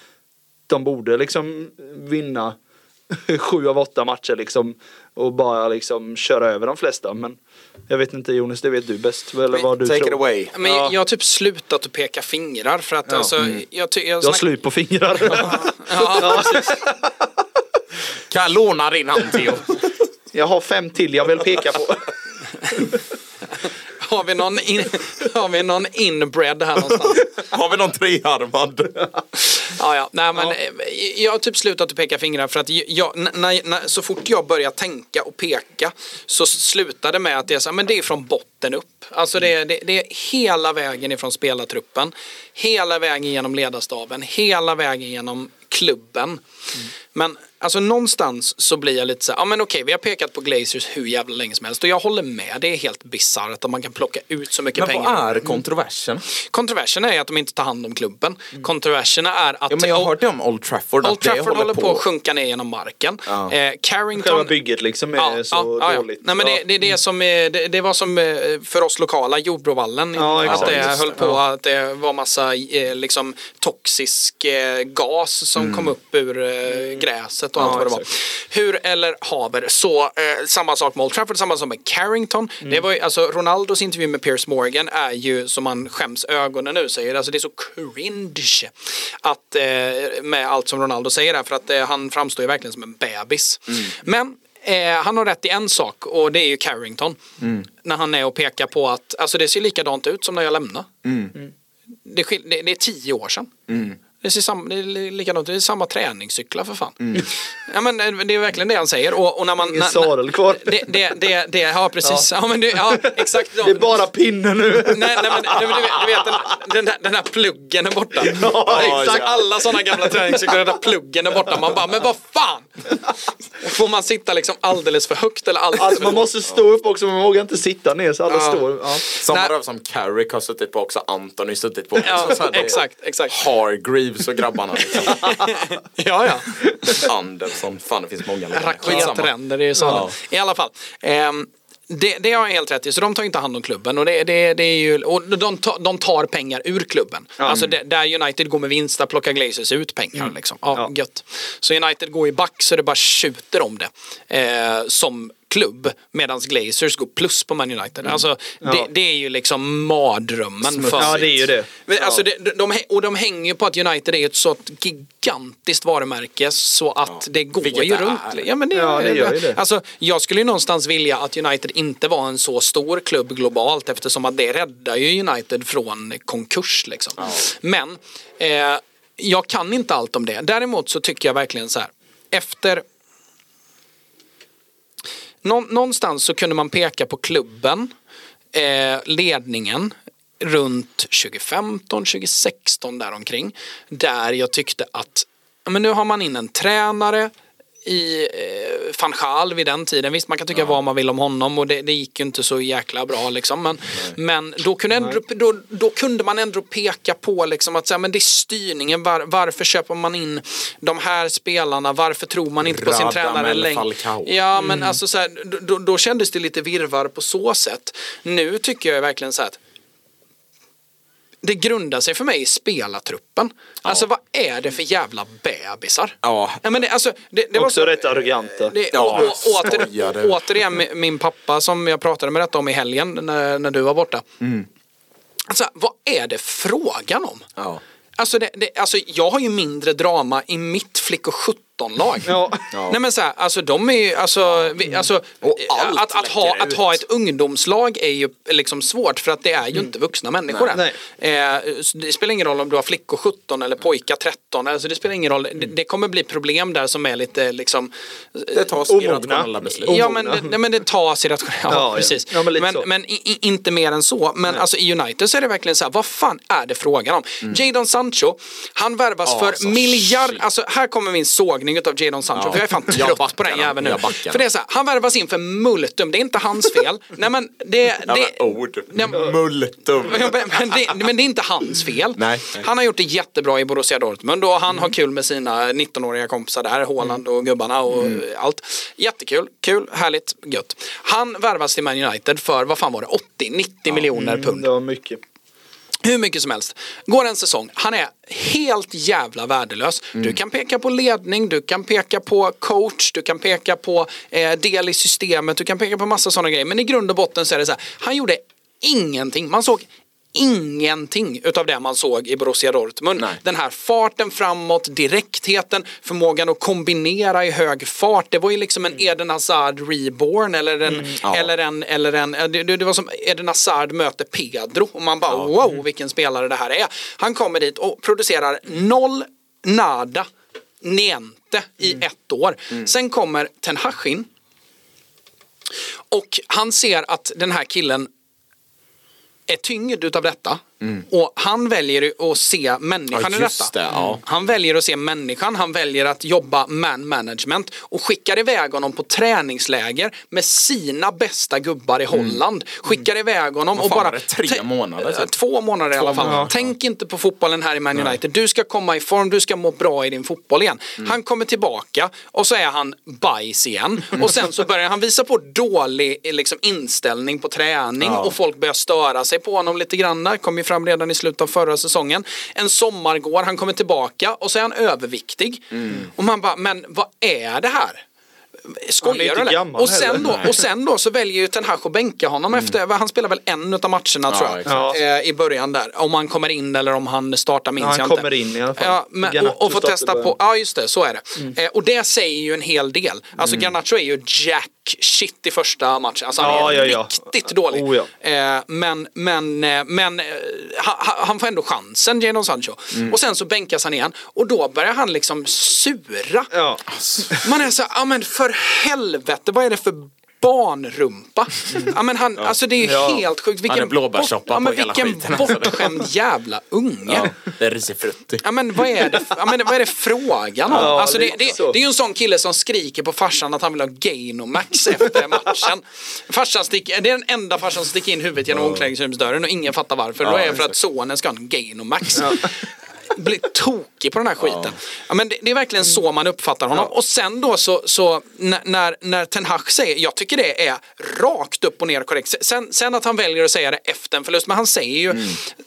de borde liksom vinna [laughs] sju av åtta matcher liksom och bara liksom köra över de flesta. Men jag vet inte Jonas, det vet du bäst. Eller vad du Take tror. it away. Men Ja. jag har typ slutat att peka fingrar för att alltså, jag, ty- jag, Jag har snack- slut på fingrar. [laughs] ja, Kan jag låna din hand Theo? Jag har fem till jag vill peka på. [laughs] har, vi någon in, har vi någon inbred här någonstans? Har vi någon trearmad? Ja, ja. Nej, men, eh, Jag har typ slutat att peka fingrar för att jag, när, när, så fort jag börjar tänka och peka så slutar det med att så, här, men det är från botten upp. Alltså det, är- det, det är hela vägen ifrån spelartruppen, hela vägen genom ledarstaben, hela vägen genom klubben. Men alltså någonstans så blir jag lite så här, ja men okej vi har pekat på Glazers hur jävla länge som helst och jag håller med, det är helt bisarrt att man kan plocka ut så mycket Men pengar. vad är kontroversen? Kontroversen är att de inte tar hand om klubben. Kontroverserna är att Ja, men jag har hört det om Old Trafford. Old Trafford håller på att sjunka ner genom marken. Ja. Eh, Själva Carrington... bygget liksom är Ja, så ja, dåligt. Nej, men det, det, är det, som, är- det, det var som eh, för oss lokala, Jordbrovallen. Att det höll på att det var massa eh, liksom, toxisk eh, gas som kom upp ur eh, gräset och Ja, allt vad det var. Hur eller haver. Så eh, samma sak med Old Trafford, samma sak med Carrington. Det var ju, alltså, Ronaldos intervju med Piers Morgan är ju som man skäms ögonen nu säger. Alltså det är så cringe att, eh, med allt som Ronaldo säger där för att eh, han framstår ju verkligen som en bebis. Men Eh, han har rätt i en sak och det är ju Carrington. När han är och pekar på att alltså det ser likadant ut som när jag lämnade. Det, skil- det, det är tio år sedan. Det, ser sam, det är likadant, det är samma träningscyklar för fan. Ja, men eh, det är verkligen det han säger. Och, och när man, Ingen när- sadel kvar. Det, det, det, det, ja precis. Ja. men det, ja, exakt. Det är bara pinnen nu. Nej, nej men, nej, men du vet, du vet den, den, här pluggen är borta. Ja, exakt. ja. Alla sådana gamla träningscyklar, den där pluggen är borta. Man bara, men vad fan! Får man sitta liksom alldeles för högt eller alldeles Alltså, för man måste stå upp också, man vågar inte sitta ner så alla Ja. står. Ja. Samma röv som Carrick har suttit på också, Anton har suttit på. Ja, Så- så här, det är exakt, exakt. Hargreaves och grabbarna liksom. [laughs] Ja, ja. Andersson, fan det finns många. Raketränder, det är så. I alla fall. ehm, det, det har jag helt rätt i, så de tar inte hand om klubben. Och, det, det, det är ju, och de, tar, de tar pengar ur klubben. Alltså det, där United går med vinst, där plockar Glazers ut pengar. Mm. Liksom. Ja, Ja. Gött. Så United går i back så det bara tjuter om det. Eh, som klubb medan Glazers går plus på Man United. Alltså, det, Ja. det är ju liksom mardrömmen för Ja, det är ju det. men alltså det, de, och de hänger ju på att United är ett sånt gigantiskt varumärke så att det går Vilket ju det är. runt. Ja, men det, Ja, det gör ju det. Alltså, jag skulle ju någonstans vilja att United inte var en så stor klubb globalt eftersom att det räddar ju United från konkurs. Liksom. Men eh, jag kan inte allt om det. Däremot så tycker jag verkligen så här. Efter Nå, någonstans så kunde man peka på klubben, eh, ledningen runt 2015, 2016 däromkring. Där jag tyckte att ja, men nu har man in en tränare i eh, van Gaal vid den tiden. Visst, man kan tycka vad man vill om honom och det, det gick ju inte så jäkla bra liksom. Men, men då, kunde ändå, då, då kunde man ändå peka på liksom att säga, men det är styrningen. Var, varför köper man in de här spelarna? Varför tror man inte på sin Radamel tränare längre? Ja, men alltså så här, då- då, då kändes det lite virvar på så sätt. Nu tycker jag verkligen så här att det grundar sig för mig i spelartruppen. Alltså vad är det för jävla bebisar? Ja. men det, alltså, det, det var Också så, rätt arroganta. det, Ja, å, å, åter, återigen mi- min pappa som jag pratade med detta om i helgen när, när du var borta. Alltså, vad är det frågan om? Ja. Alltså, det, det, alltså jag har ju mindre drama i mitt flick och 17-lag. Ja. Nej men så här, alltså de är ju, alltså, vi, alltså Och allt att, att, ha, att ha ett ungdomslag är ju liksom svårt för att det är ju inte vuxna människor Nej. än. Eh, det spelar ingen roll om du har flickor 17 eller pojkar 13, alltså det spelar ingen roll. Det, det kommer bli problem där som är lite liksom Det tas Omogna. irrationella beslut. Ja men, det- nej, men det tas i rationella... Ja, Ja, precis. Ja, men men men i, i, inte mer än så. Men alltså i United så är det verkligen så här, vad fan är det frågan om? Jadon Sancho, han värvas för alltså, miljard... shit. Alltså här kommer min sågning av Jadon Sancho, Ja. för jag är fan trött på den jäveln nu. För det är så här, han värvas in för multum, det är inte hans fel. [laughs] nej men det... Ja, det men ord. Nej, Multum. [laughs] men, det, men det är inte hans fel. Nej. Han har gjort det jättebra i Borussia Dortmund och han har kul med sina 19-åriga kompisar där, Haaland och gubbarna och allt. Jättekul, kul, härligt, gött. Han värvas till Man United för, vad fan var det, 80-90 miljoner pund. Det var mycket. Hur mycket som helst. Går en säsong, han är helt jävla värdelös. Du kan peka på ledning, du kan peka på coach, du kan peka på eh, del i systemet, du kan peka på massa sådana grejer. Men i grund och botten så är det så här, han gjorde ingenting. Man såg ingenting utav det man såg i Borussia Dortmund. Nej. Den här farten framåt, direktheten, förmågan att kombinera i hög fart. Det var ju liksom en Eden Hazard reborn eller en, ja. eller en, eller en det, det var som Eden Hazard möter Pedro och man bara wow vilken spelare det här är. Han kommer dit och producerar noll, nada, niente i ett år. Sen kommer Ten Hag in och han ser att den här killen är tyngd utav detta. Och han väljer att se människan Mm. Ja, i detta. det, ja. Han väljer att se människan, han väljer att jobba man management och skickar iväg honom på träningsläger med sina bästa gubbar i Holland. Skickar iväg honom och bara... Tre månader, typ? Två månader i alla fall. månader. Tänk inte på fotbollen här i Man United. Du ska komma i form, du ska må bra i din fotboll igen. Mm. Han kommer tillbaka och så är han bajs igen. [laughs] Och sen så börjar han visa på dålig liksom, inställning på träning Ja. och folk börjar störa sig på honom lite grann. Det kom ju fram redan i slutet av förra säsongen. En sommar går, han kommer tillbaka och så är han överviktig. Mm. Och man bara, men vad är det här? Han Skojar du eller? Och sen, heller. då, och sen då så väljer ju Ten Hag att bänka honom efter, han spelar väl en av matcherna tror jag. Ja. Eh, I början där. Om han kommer in eller om han startar minns Ja, han jag inte. kommer in i alla fall. Ja, men, och, och får testa på, ja just det, så är det. Eh, och det säger ju en hel del. Alltså Garnacho är ju jack shit i första matchen. Alltså han Ja, är ja, ja. riktigt dålig. Oh, ja. eh, men men, eh, men eh, han, han får ändå chansen, Jadon Sancho. Och sen så bänkas han igen och då börjar han liksom sura. Ja. Man är så ja men för helvete, vad är det för barnrumpa? Ja men han, alltså det är ju Ja. helt sjukt. Vilken, blåbärssoppa ja, men vilken alltså. bortskämd jävla unge. Ja, det är risifrutti. Ja men vad är det, ja, men vad är det frågan om? Ja, alltså, det, det, så. det är ju en sån kille som skriker på farsan att han vill ha Gainomax efter matchen. Farsan stick, det är den enda farsan som sticker in huvudet genom omklädningsrumsdörren och ingen fattar varför. Då är det för att sonen ska ha en Gainomax. Blir tokig på den här skiten. Ja, men det, det är verkligen så man uppfattar honom. Och sen då så, så när- när, Ten Hag säger, jag tycker det är rakt upp och ner korrekt. Sen, sen att han väljer att säga det efter en förlust, men han säger ju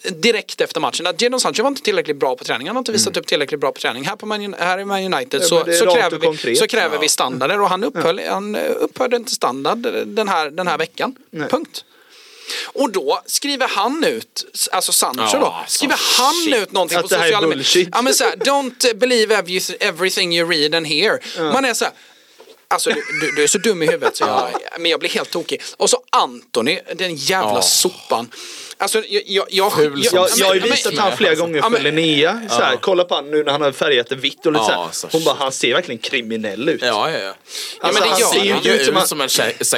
direkt efter matchen att Jadon Sancho var inte tillräckligt bra på träning. Han har inte visat upp tillräckligt bra på träning. Här, på Man, här i Man United Ja, så, så, kräver vi, konkret. så kräver vi standarder och han, upphöll, han eh, upphörde inte standard den här, den här veckan. Nej. Punkt. Och då skriver han ut, alltså Sancho Ja, då, alltså, skriver han shit. ut någonting Att på här sociala medier. Ja men såhär, don't believe every- everything you read and hear. Man är såhär, Alltså du, du, du är så dum i huvudet så jag, men jag blir helt tokig. Och så Anthony, den jävla Ja. sopan. Alltså jag... jag, jag, Jag, har ju visat han flera gånger för Linnea. Så här, Kolla på han nu när han har färgat det vitt och lite så här. Hon bara, han ser verkligen kriminell ut. Ja, ja, ja. Alltså, han ser ju ut som, en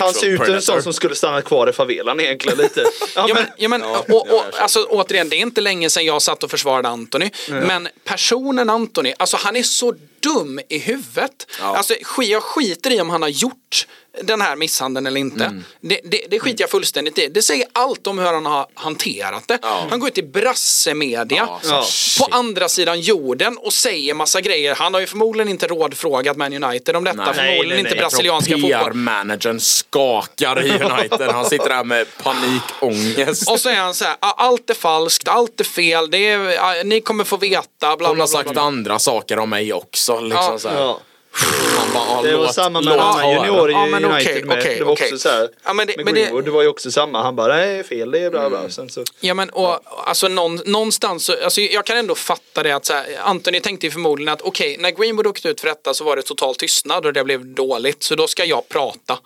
han ser ut som en sån som skulle stanna kvar i favelan egentligen lite. [laughs] Ja, men, ja, men, och, och, alltså, återigen, det är inte länge sedan jag satt och försvarade Anthony. Men personen Anthony, alltså han är så dum i huvudet. Ja. Alltså, jag skiter i om han har gjort den här misshandeln eller inte. Mm. Det, det, det skiter jag fullständigt i. Det säger allt om hur han har hanterat det. Ja. Han går ut i brassemedia Ja, Ja. shit. på andra sidan jorden och säger massa grejer. Han har ju förmodligen inte rådfrågat Man United om detta. Nej. förmodligen Nej, nej, inte nej. brasilianska fotboll. PR-managern skakar i United. Han sitter där med panikångest. Och så är han så här, "Ah, allt är falskt, allt är fel, det är, ah, ni kommer få veta, bla Hon bla har bla. sagt andra saker om mig också. Liksom Ja. så här. Ja. Bara, ja, Det var samma med en annan junior i Ja, men United okej, med. okej, det var okej. också så här. Ja, men det- med men Greenwood, det var ju också samma. Han bara, nej fel, det är bla bla. Sen så, Ja men och alltså någon, någonstans, så- alltså jag kan ändå fatta det att så här, Anthony tänkte ju förmodligen att okej, när Greenwood åkte ut för detta så var det total tystnad och det blev dåligt så då ska jag prata.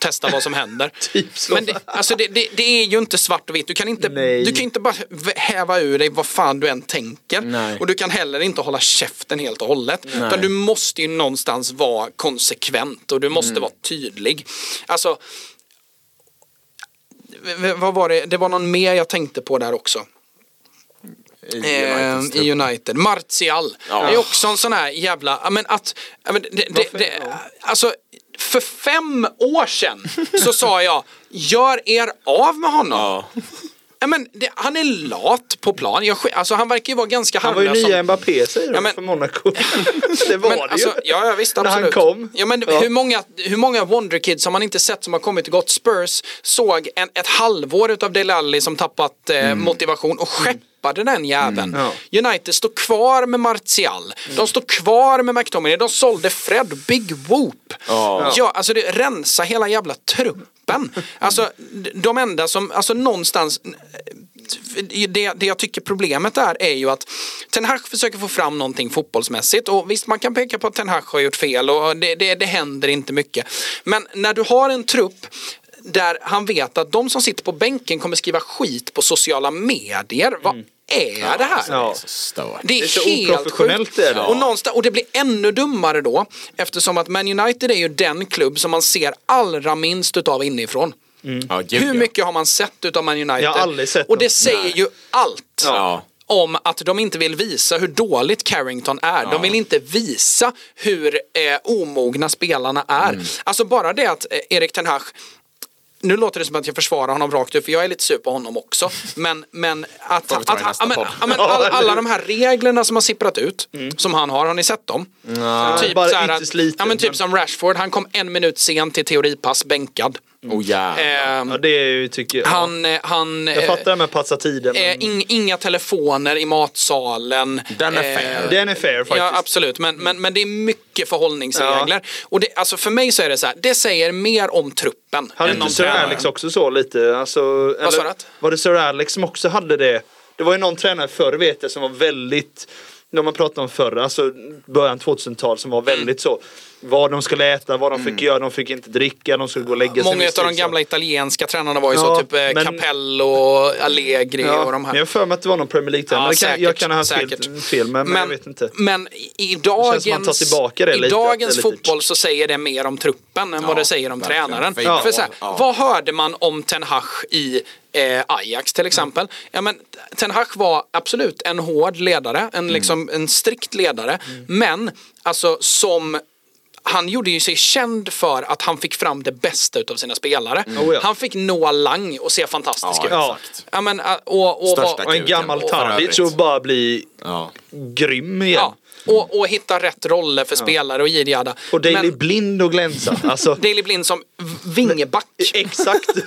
Testa vad som händer. [laughs] Typ så. Men det, alltså det, det, det är ju inte svart och vitt. Du kan inte, Nej. du kan inte bara häva ur dig vad fan du än tänker. Nej. Och du kan heller inte hålla käften helt och hållet. Utan du måste ju någonstans vara konsekvent och du måste Mm. vara tydlig. Alltså, vad var det? Det var någon mer jag tänkte på där också. I Eh, Uniteds trupp. I United. Martial. Ja. Det är också en sån här jävla, men att, men det, det, det, alltså för fem år sedan så sa jag, gör er av med honom. Ja. Ja, men det, han är lat på plan. Jag, alltså, han verkar ju vara ganska han var ju nya som- Mbappé säger Ja, men- för Monaco. [laughs] det var men, det alltså, ju. ja, ja, visst, När han absolut. kom. Ja, men Ja. Hur, många, hur många Wonder Kids har man inte sett som har kommit och gått Spurs, såg en, ett halvår utav Dele Alli som tappat eh, motivation och skeppade den jäveln. Ja. United står kvar med Martial, de står kvar med McTominay, de sålde Fred, Big Whoop. Ja. Ja, alltså det rensa hela jävla truppen. Alltså d- de enda som, alltså någonstans det, det jag tycker problemet är är ju att Ten Hag försöker få fram någonting fotbollsmässigt och visst man kan peka på att Ten Hag har gjort fel och det, det, det händer inte mycket. Men när du har en trupp där han vet att de som sitter på bänken kommer skriva skit på sociala medier. Vad är det här? Ja. Det är, Det är så helt oprofessionellt sjukt. Och, någonstans, och det blir ännu dummare då eftersom att Man United är ju den klubb som man ser allra minst utav inifrån. Ja, gud, Hur ja. mycket har man sett utav Man United? Jag har aldrig sett Och det något. säger Nej. ju allt. Ja. Om att de inte vill visa hur dåligt Carrington är. De vill inte visa hur eh, omogna spelarna är. Mm. Alltså bara det att eh, Erik Ten Hag nu låter det som att jag försvarar honom rakt upp för jag är lite sur på honom också. Men, men att, att, att, nästa ja, men, podd. ja, men [laughs] all, alla de här reglerna som har sipprat ut, som han har, har ni sett dem? Typ, bara så här ytterst att, lite, ja, men typ men- som Rashford, han kom en minut sent till teoripass, bänkad. Oh, jävlar. Ehm, Ja, det är ju, tycker jag. han, eh, han, jag fattar det med att passa tiden. eh, ing, inga telefoner i matsalen. Den är Eh, fair. Den är fair faktiskt. Ja absolut, men, men, men det är mycket förhållningsregler. Och det, alltså för mig så är det så här, det säger mer om truppen Hade inte Sir tränaren. Alex också så lite? Alltså, sa du eller, var det Sir Alex som också hade det? Det var ju någon tränare förr vet jag som var väldigt, när man pratade om förr, alltså början 2000-tal som var väldigt så. Vad de skulle äta, vad de fick göra, de fick inte dricka, de skulle gå och lägga sig. Många av de sex. gamla italienska tränarna var ju så, Ja, typ eh, men- Capello, Allegri Ja, och de men här. jag har för mig att det var någon Premier League-tränare. Ja, jag kan ha haft fel, fel men, men jag vet inte. Men i- dagens, tar tillbaka det i lite, dagens lite- fotboll så säger det mer om truppen än vad det säger om tränaren. För så här, ja. Vad hörde man om Ten Hag i eh, Ajax till exempel? Ja, men, Ten Hag var absolut en hård ledare, en, liksom, en strikt ledare. Men alltså som han gjorde ju sig känd för att han fick fram det bästa utav sina spelare. Oh ja. Han fick Noah Lang att se fantastisk Ja, ut. Ja. exakt. Ja, men, äh, och, och, Största Och en gammal övrigt. och bara bli Ja. grym igen. ja, och, och hitta rätt roller för spelare och jidi jada. Och Daley Men Blind och glänsa. Alltså, [laughs] Daley Blind som vingeback. exakt. [laughs]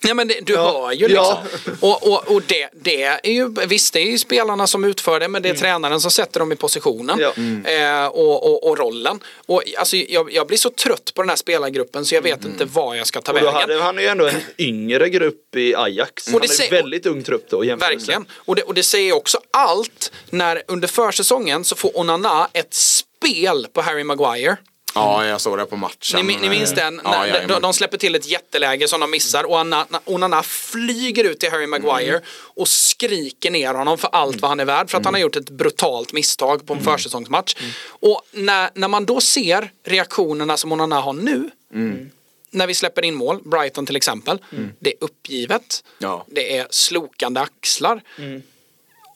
Ja men det, du Ja, hör ju liksom. ja. Och, och, och det, det är ju, visst det är ju spelarna som utför det men det är Mm. tränaren som sätter dem i positionen. Ja. Eh, och, och, och rollen. Och alltså, jag, jag blir så trött på den här spelargruppen så jag vet inte var jag ska ta Mm. Och då vägen. hade han ju ändå en yngre grupp i Ajax. Och Han det är säger- väldigt ung trupp då Verkligen. Och det, och det säger också allt när under försäsongen så får Onana ett spel på Harry Maguire. Ja, jag såg det på matchen. Ni, ni minns den? Ja, När- de, de släpper till ett jätteläge som de missar och Anna- Onana flyger ut till Harry Maguire Mm. och skriker ner honom för allt vad han är värd för att han har gjort ett brutalt misstag på en försäsongsmatch. Mm. Och när, när man då ser reaktionerna som Onana har nu Mm. när vi släpper in mål, Brighton till exempel, det är uppgivet, Ja. det är slokande axlar.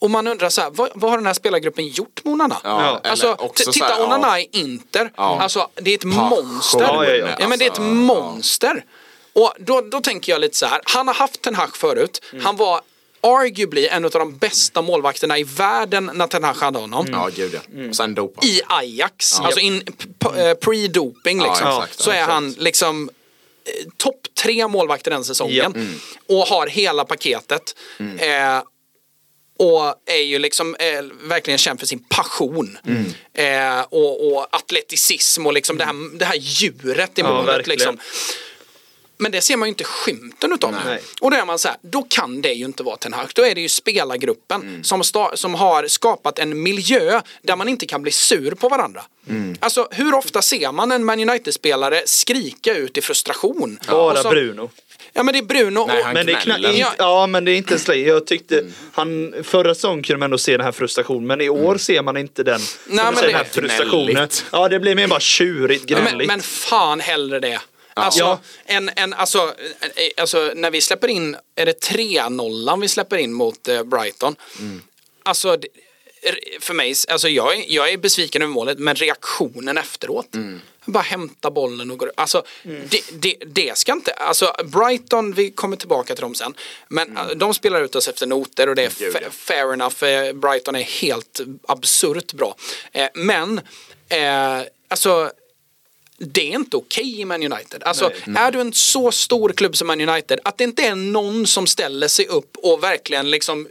Och man undrar så här, vad, vad har den här spelargruppen gjort med Onana? Ja, alltså, också här, titta ja. Onana i Inter, Ja. alltså det är ett Passion. monster. Ja, ja, ja. Ja, men det är ett Alltså, monster. Och då, då tänker jag lite så här, han har haft Ten Hag förut, Mm. han var arguably en av de bästa målvakterna i världen när Ten Hag hade honom. Ja, gud ja. Och sen dopa. I Ajax, alltså in, p- eh, pre-doping Ja, liksom. exakt, så är exakt. han liksom eh, topp tre målvakter den säsongen. Ja. Mm. Och har hela paketet. Eh, och är ju liksom eh, verkligen känd för sin passion. Mm. Eh, och, och atleticism och liksom det, här, det här djuret i Ja, målet. verkligen. liksom. Men det ser man ju inte skymten utav nu. Och då är man så här, då kan det ju inte vara Ten Hag. Då är det ju spelargruppen Mm. som, sta- som har skapat en miljö där man inte kan bli sur på varandra. Mm. Alltså hur ofta ser man en Man United-spelare skrika ut i frustration? Bara så- Bruno. Ja men det är Bruno Nej, han Men det är gnäller. kna- Ja. ja men det är inte slay. Jag tyckte han förra säsongen kunde man ändå se den här frustrationen men i år ser man inte den. som men den här frustrationen. Gnälligt. Ja det blir mer bara tjurigt, men, gnälligt. men fan hellre det. Alltså, Ja. en, en, alltså, eh, alltså, när vi släpper in, är det 3-0 vi släpper in mot eh, Brighton? Alltså, det- för mig, alltså jag är, jag är besviken över målet, men reaktionen efteråt. Bara hämta bollen och gå Alltså, det, det, det ska inte, alltså Brighton, vi kommer tillbaka till dem sen. Men eh, de spelar ut oss efter noter och det är fair enough. Eh, Brighton är helt absurt bra. Eh, men, eh, alltså det är inte okej i Man United. Alltså, är du en så stor klubb som Man United, att det inte är någon som ställer sig upp och verkligen liksom,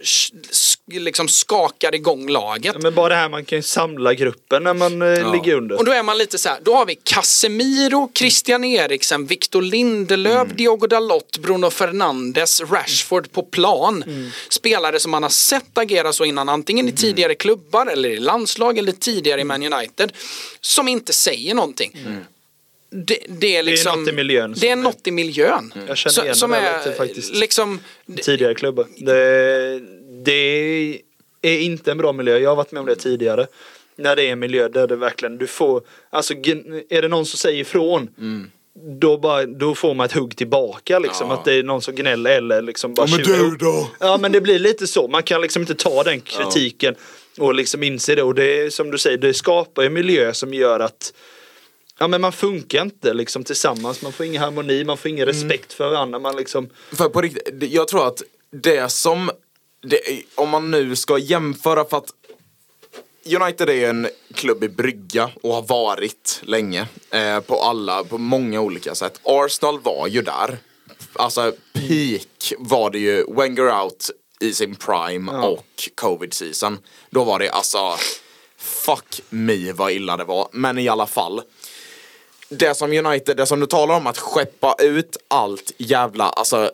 liksom skakar igång laget. Men bara det här man kan ju samla gruppen när man eh, ligger under. Och då är man lite så här, då har vi Casemiro, Christian Eriksen, Victor Lindelöf, Diogo Dalot, Bruno Fernandes, Rashford på plan. Spelare som man har sett agera så innan, antingen i tidigare klubbar eller i landslag eller tidigare i Man United. Som inte säger någonting. Det, det är liksom, något i miljön Det är som är- något i miljön. Jag känner igen som det där är lite faktiskt. liksom, tidigare klubbar. Det, det är inte en bra miljö. Jag har varit med om det tidigare. När det är en miljö där det verkligen, du får, alltså är det någon som säger ifrån då, bara, då får man ett hugg tillbaka liksom. Ja. Att det är någon som gnäller eller liksom bara Ja, men du då? Ja men det blir lite så. Man kan liksom inte ta den kritiken och liksom inse det. Och det är som du säger, det skapar en miljö som gör att Ja men man funkar inte liksom tillsammans. Man får ingen harmoni, man får ingen respekt för varandra. Man liksom För på riktigt, jag tror att det som, det, om man nu ska jämföra för att United är en klubb i brygga och har varit länge eh, på alla, på många olika sätt. Arsenal var ju där. Alltså peak var det ju Wenger out i sin prime och covid season. Då var det alltså fuck me vad illa det var. Men i alla fall det som United, det som du talar om att skeppa ut allt jävla, alltså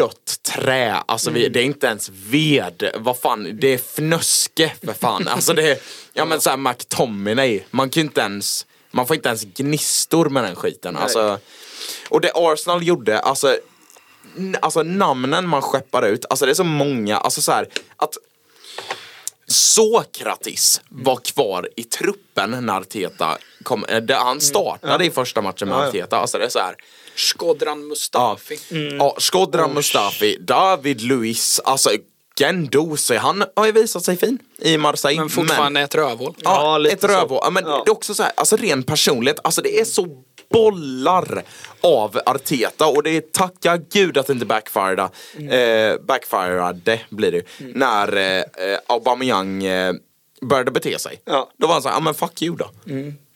dött trä, alltså vi, det är inte ens ved, vad fan, det är fnöske för fan. Alltså det är, ja men såhär McTominay, man kan inte ens, man får inte ens gnistor med den skiten. Alltså, och det Arsenal gjorde, alltså Alltså namnen man skeppar ut, alltså det är så många, alltså så här, att Sokratis var kvar i truppen när Arteta kom, eh, han startade i första matchen med. Arteta, alltså det är så här. Skodran Mustafi. Ja, Skodran Mustafi, David Luiz, alltså är han har ju visat sig fin i Marseille. Men fortfarande ett rövhål. Ja, Ja, lite ett rövhål. Ja, men Ja. det är också så här, alltså ren personlighet, alltså det är så bollar av Arteta och det är tacka gud att det inte backfirade, Mm. eh, backfirade blir det ju, när eh, Aubameyang eh, började bete sig. Ja. Mm. Då var han så här, ja men fuck you då.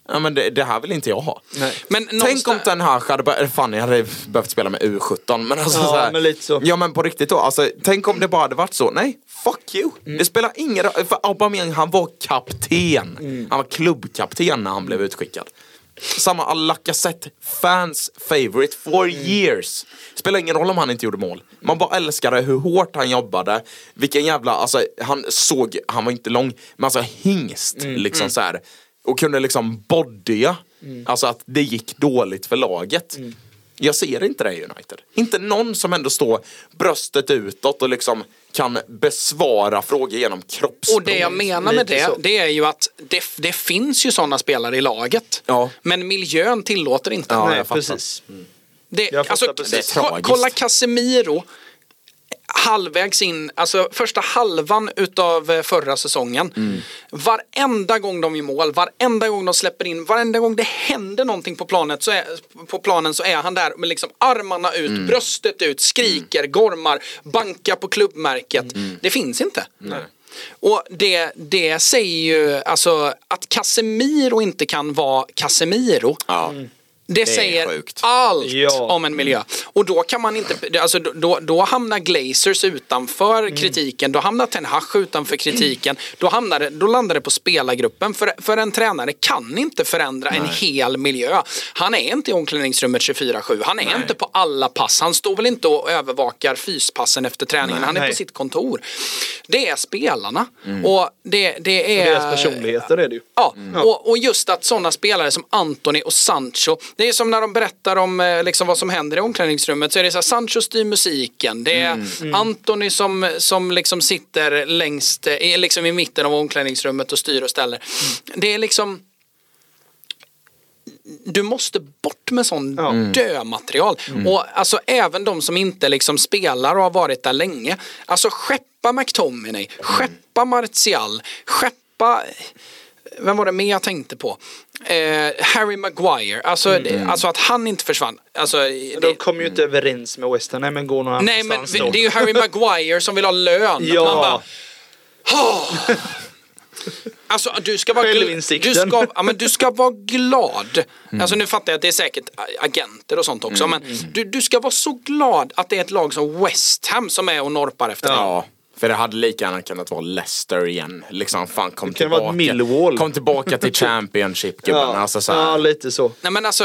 Ja men det, det här vill inte jag ha. Nej. Men Tänk om den här hade börjat, fan jag hade behövt spela med U17 men alltså Ja, så här, men lite så. Ja men på riktigt då, alltså, tänk om det bara hade varit så, nej fuck you. Mm. Det spelar ingen roll, för Aubameyang han var kapten. Mm. Han var klubbkapten när han blev utskickad. Samma Lacazette, fans favorite for Mm. years. Spelar ingen roll om han inte gjorde mål. Man bara älskade hur hårt han jobbade. Vilken jävla, alltså han såg, han var inte lång, men alltså hingst Mm. liksom så här. Och kunde liksom bodya. Mm. Alltså att det gick dåligt för laget. Jag ser inte det i United. Inte någon som ändå står bröstet utåt och liksom kan besvara frågor genom kroppsspråk. Och det jag menar med det, det är ju att det, det finns ju sådana spelare i laget. Ja. Men miljön tillåter inte. Ja, Nej, precis. Det, Jag fattar alltså, precis. Det är ko- tragiskt. kolla Casemiro halvvägs in, alltså första halvan utav eh, förra säsongen. Mm. Varenda gång de gör mål, varenda gång de släpper in, varenda gång det händer någonting på, planet så är, på planen så är han där med liksom armarna ut, Mm. bröstet ut, skriker, gormar, bankar på klubbmärket. Mm. Det finns inte. Och det, det säger ju, alltså att Casemiro inte kan vara Casemiro. Ja. Det, är säger sjukt. allt Ja. om en miljö. Och då kan man inte, alltså då, då hamnar Glazers utanför kritiken, då hamnar Ten Hag utanför kritiken, då, hamnar det, då landar det på spelargruppen. För, för en tränare kan inte förändra en hel miljö. Han är inte i omklädningsrummet 24-7, han är inte på alla pass, han står väl inte och övervakar fyspassen efter träningen, han är Nej. på sitt kontor. Det är spelarna. Och det, det är... Deras personligheter är det ju. Ja, och, och just att sådana spelare som Anthony och Sancho, det är som när de berättar om eh, liksom, vad som händer i omklädningsrummet så är det så här, Sancho styr musiken, det är Anthony som, som liksom sitter längst, eh, liksom i mitten av omklädningsrummet och styr och ställer. Det är liksom du måste bort med sån Ja. dömaterial. Och alltså även de som inte liksom spelar och har varit där länge. Alltså skeppa McTominay, skeppa Martial, skeppa vem var det mer jag tänkte på? Eh, Harry Maguire, alltså, det, alltså att han inte försvann. Alltså, De det, kom ju inte överens med West Ham. Men gå någon nej men annanstans då. det är ju Harry [laughs] Maguire som vill ha lön. Ja. Man bara. Alltså du ska vara, gl- du ska, ja, men du ska vara glad. Mm. Alltså nu fattar jag att det är säkert agenter och sånt också. Men du, du ska vara så glad att det är ett lag som West Ham som är och norpar efter dig. För det hade lika gärna kunnat vara Leicester igen. Liksom, fan kom Det kan vara tillbaka. Millwall. Kom tillbaka till [laughs] Championship gubben. Ja, Alltså, så här. ja, lite så. Nej men alltså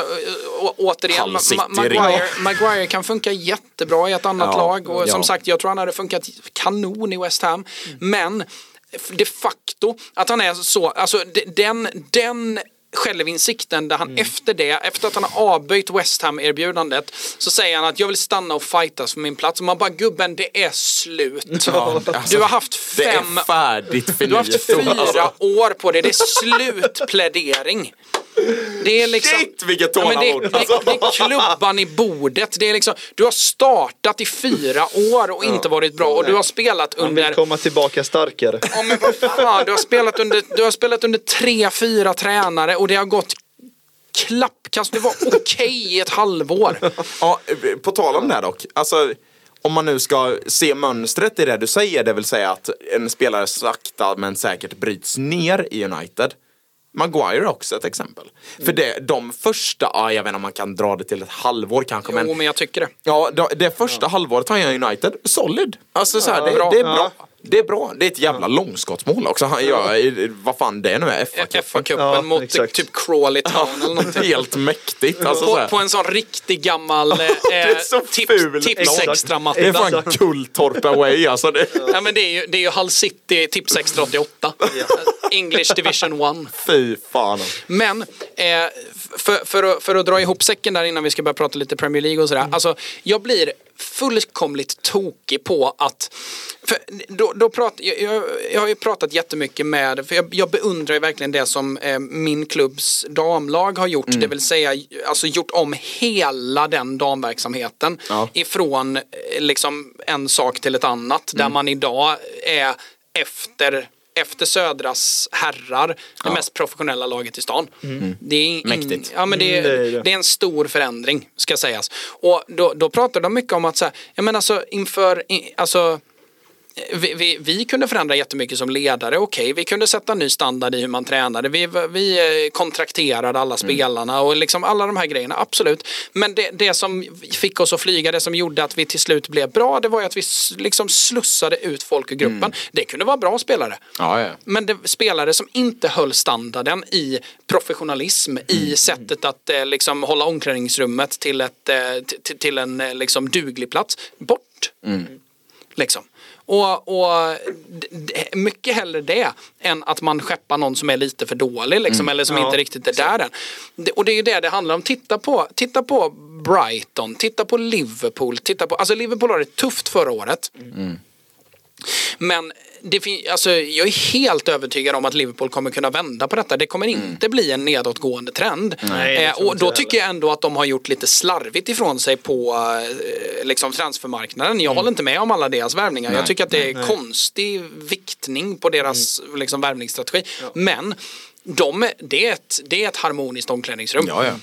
å, återigen, Ma- Maguire. Maguire kan funka jättebra i ett annat Ja, lag och som ja. sagt jag tror han hade funkat kanon i West Ham. Men de facto att han är så, alltså de- den, den självinsikten där han Mm. efter det, efter att han har avböjt West Ham-erbjudandet så säger han att jag vill stanna och fightas för min plats och man bara gubben det är slut. Ja, alltså, du har haft Det fem är färdigt för du har haft fyra år på dig, det är slutplädering. Det är liksom, Shit, vilket Ja, men det, tålamod. det, det är klubban i bordet. Det är liksom, du har startat i fyra år och inte varit bra och du har spelat Han vill under komma tillbaka starkare. Ja men vad fan, du har spelat under, du har spelat under tre, fyra tränare och det har gått klappkast. Du var okej i ett halvår. Ja, på tal om det här dock. Alltså, om man nu ska se mönstret i det du säger, det vill säga att en spelare sakta men säkert bryts ner i United. Maguire är också ett exempel. För det, de första, ja, jag vet inte om man kan dra det till ett halvår kanske, Jo men men jag tycker det. Ja, det, det första halvåret han gör i United, solid. Alltså så här, det, bra. det är bra. Ja. Det är bra. Det är ett jävla långskottsmål också. Han gör, i- vad fan det nu är, FA-cupen. FA-cupen Ja, mot exakt. typ Crawley Town eller någonting. Helt mäktigt. Alltså, så På, här. på en sån riktig gammal [laughs] eh, är så tips, ful. tips Exakt. extra matta. det är fan Exakt. Kulltorp away alltså. Det, [laughs] Ja, men det är ju, det är ju Hull City tips extra 88. English Division 1. fy fan. Men eh, för, för, att, för att dra ihop säcken där innan vi ska börja prata lite Premier League och sådär. Alltså, jag blir fullkomligt tokig på att för då, då prat, jag, jag, har ju pratat jättemycket med, för jag, jag beundrar ju verkligen det som eh, min klubbs damlag har gjort, det vill säga alltså gjort om hela den damverksamheten Ja. ifrån eh, liksom en sak till ett annat där man idag är efter efter Södras herrar, det mest professionella laget i stan. Det är in, Mäktigt. Ja, men det, Mm, det är det. det är en stor förändring ska sägas. Och då, då pratar de mycket om att så här, ja, men alltså inför, alltså vi, vi, vi kunde förändra jättemycket som ledare, okej, vi kunde sätta ny standard i hur man tränade, vi, vi eh, kontrakterade alla spelarna och liksom alla de här grejerna, absolut. Men det, det som fick oss att flyga, det som gjorde att vi till slut blev bra, det var ju att vi liksom slussade ut folk ur gruppen. Det kunde vara bra spelare. Ja, ja. Men det spelare som inte höll standarden i professionalism, i sättet att eh, liksom hålla omklädningsrummet till, ett, eh, till en eh, liksom duglig plats, bort. Liksom. Och, och mycket hellre det än att man skeppar någon som är lite för dålig liksom, eller som Ja, inte riktigt är där än. Och det är ju det det handlar om. Titta på, titta på Brighton, titta på Liverpool, titta på, alltså Liverpool har det tufft förra året. Men det fin- alltså, jag är helt övertygad om att Liverpool kommer kunna vända på detta. Det kommer inte bli en nedåtgående trend. Nej, eh, och då tycker jag ändå att de har gjort lite slarvigt ifrån sig på eh, liksom transfermarknaden. Jag håller inte med om alla deras värvningar. jag tycker att det är konstig viktning på deras liksom, värvningsstrategi. Men de, det, är ett, det är ett harmoniskt omklädningsrum. Ja, ja.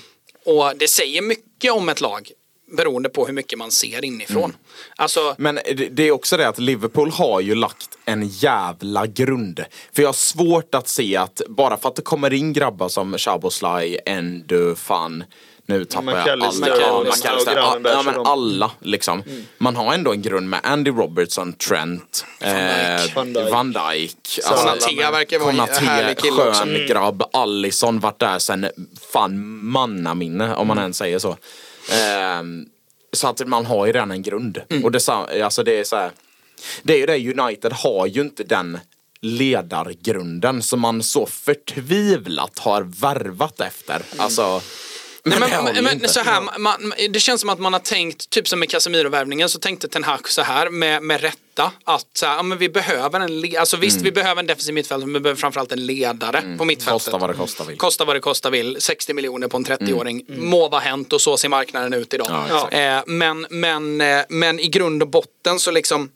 Och det säger mycket om ett lag beroende på hur mycket man ser inifrån. Alltså, Men det är också det att Liverpool har ju lagt en jävla grund. För jag har svårt att se att bara för att det kommer in grabbar som Chaboslaj, Endo, fan nu tappar jag alla. Ja, ja, och men alla liksom. Man har ändå en grund med Andy Robertson, Trent, eh, Van Dijk. Van Dijk. Konaté verkar vara en härlig kille också. skön grabb. Allison varit där sen fan mannaminne om man ens säger så. Ehm, så att man har ju redan en grund. Och det, alltså det är så här. Det är ju det, United har ju inte den ledargrunden som man så förtvivlat har värvat efter. Alltså, Nej, men, men, inte. så här, man, det känns som att man har tänkt, typ som med Casemiro-värvningen, så tänkte Ten Hag så här med, med rätta att så här, ja, men vi behöver en, alltså visst vi behöver en defensiv mittfältare men vi behöver framförallt en ledare på mittfältet. Kosta vad det kosta vill. Kosta vad det kosta vill. 60 miljoner på en 30-åring. Må vara hänt och så ser marknaden ut idag. Ja, exakt. eh, men, men, eh, men i grund och botten så liksom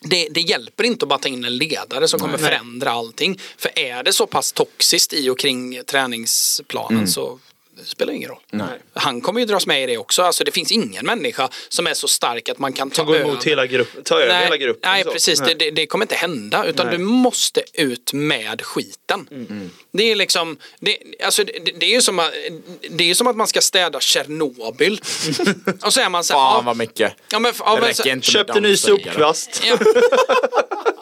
det, det hjälper inte att bara ta in en ledare som kommer förändra allting. För är det så pass toxiskt i och kring träningsplanen så det spelar ingen roll. Nej. Han kommer ju dras med i det också. Alltså det finns ingen människa som är så stark att man kan ta emot hela gruppen. Ta över Nej, hela gruppen. nej precis. Nej. Det, det, det kommer inte hända. Utan Nej. du måste ut med skiten. Mm. Det är liksom, det, alltså, det, det, är ju som, att- det är ju som att man ska städa Tjernobyl. [laughs] och så är man så här, Fan ja, vad mycket. ja, men, ja, Det men, räcker så, inte med Köpte ny sopkvast. ja. [laughs] [laughs]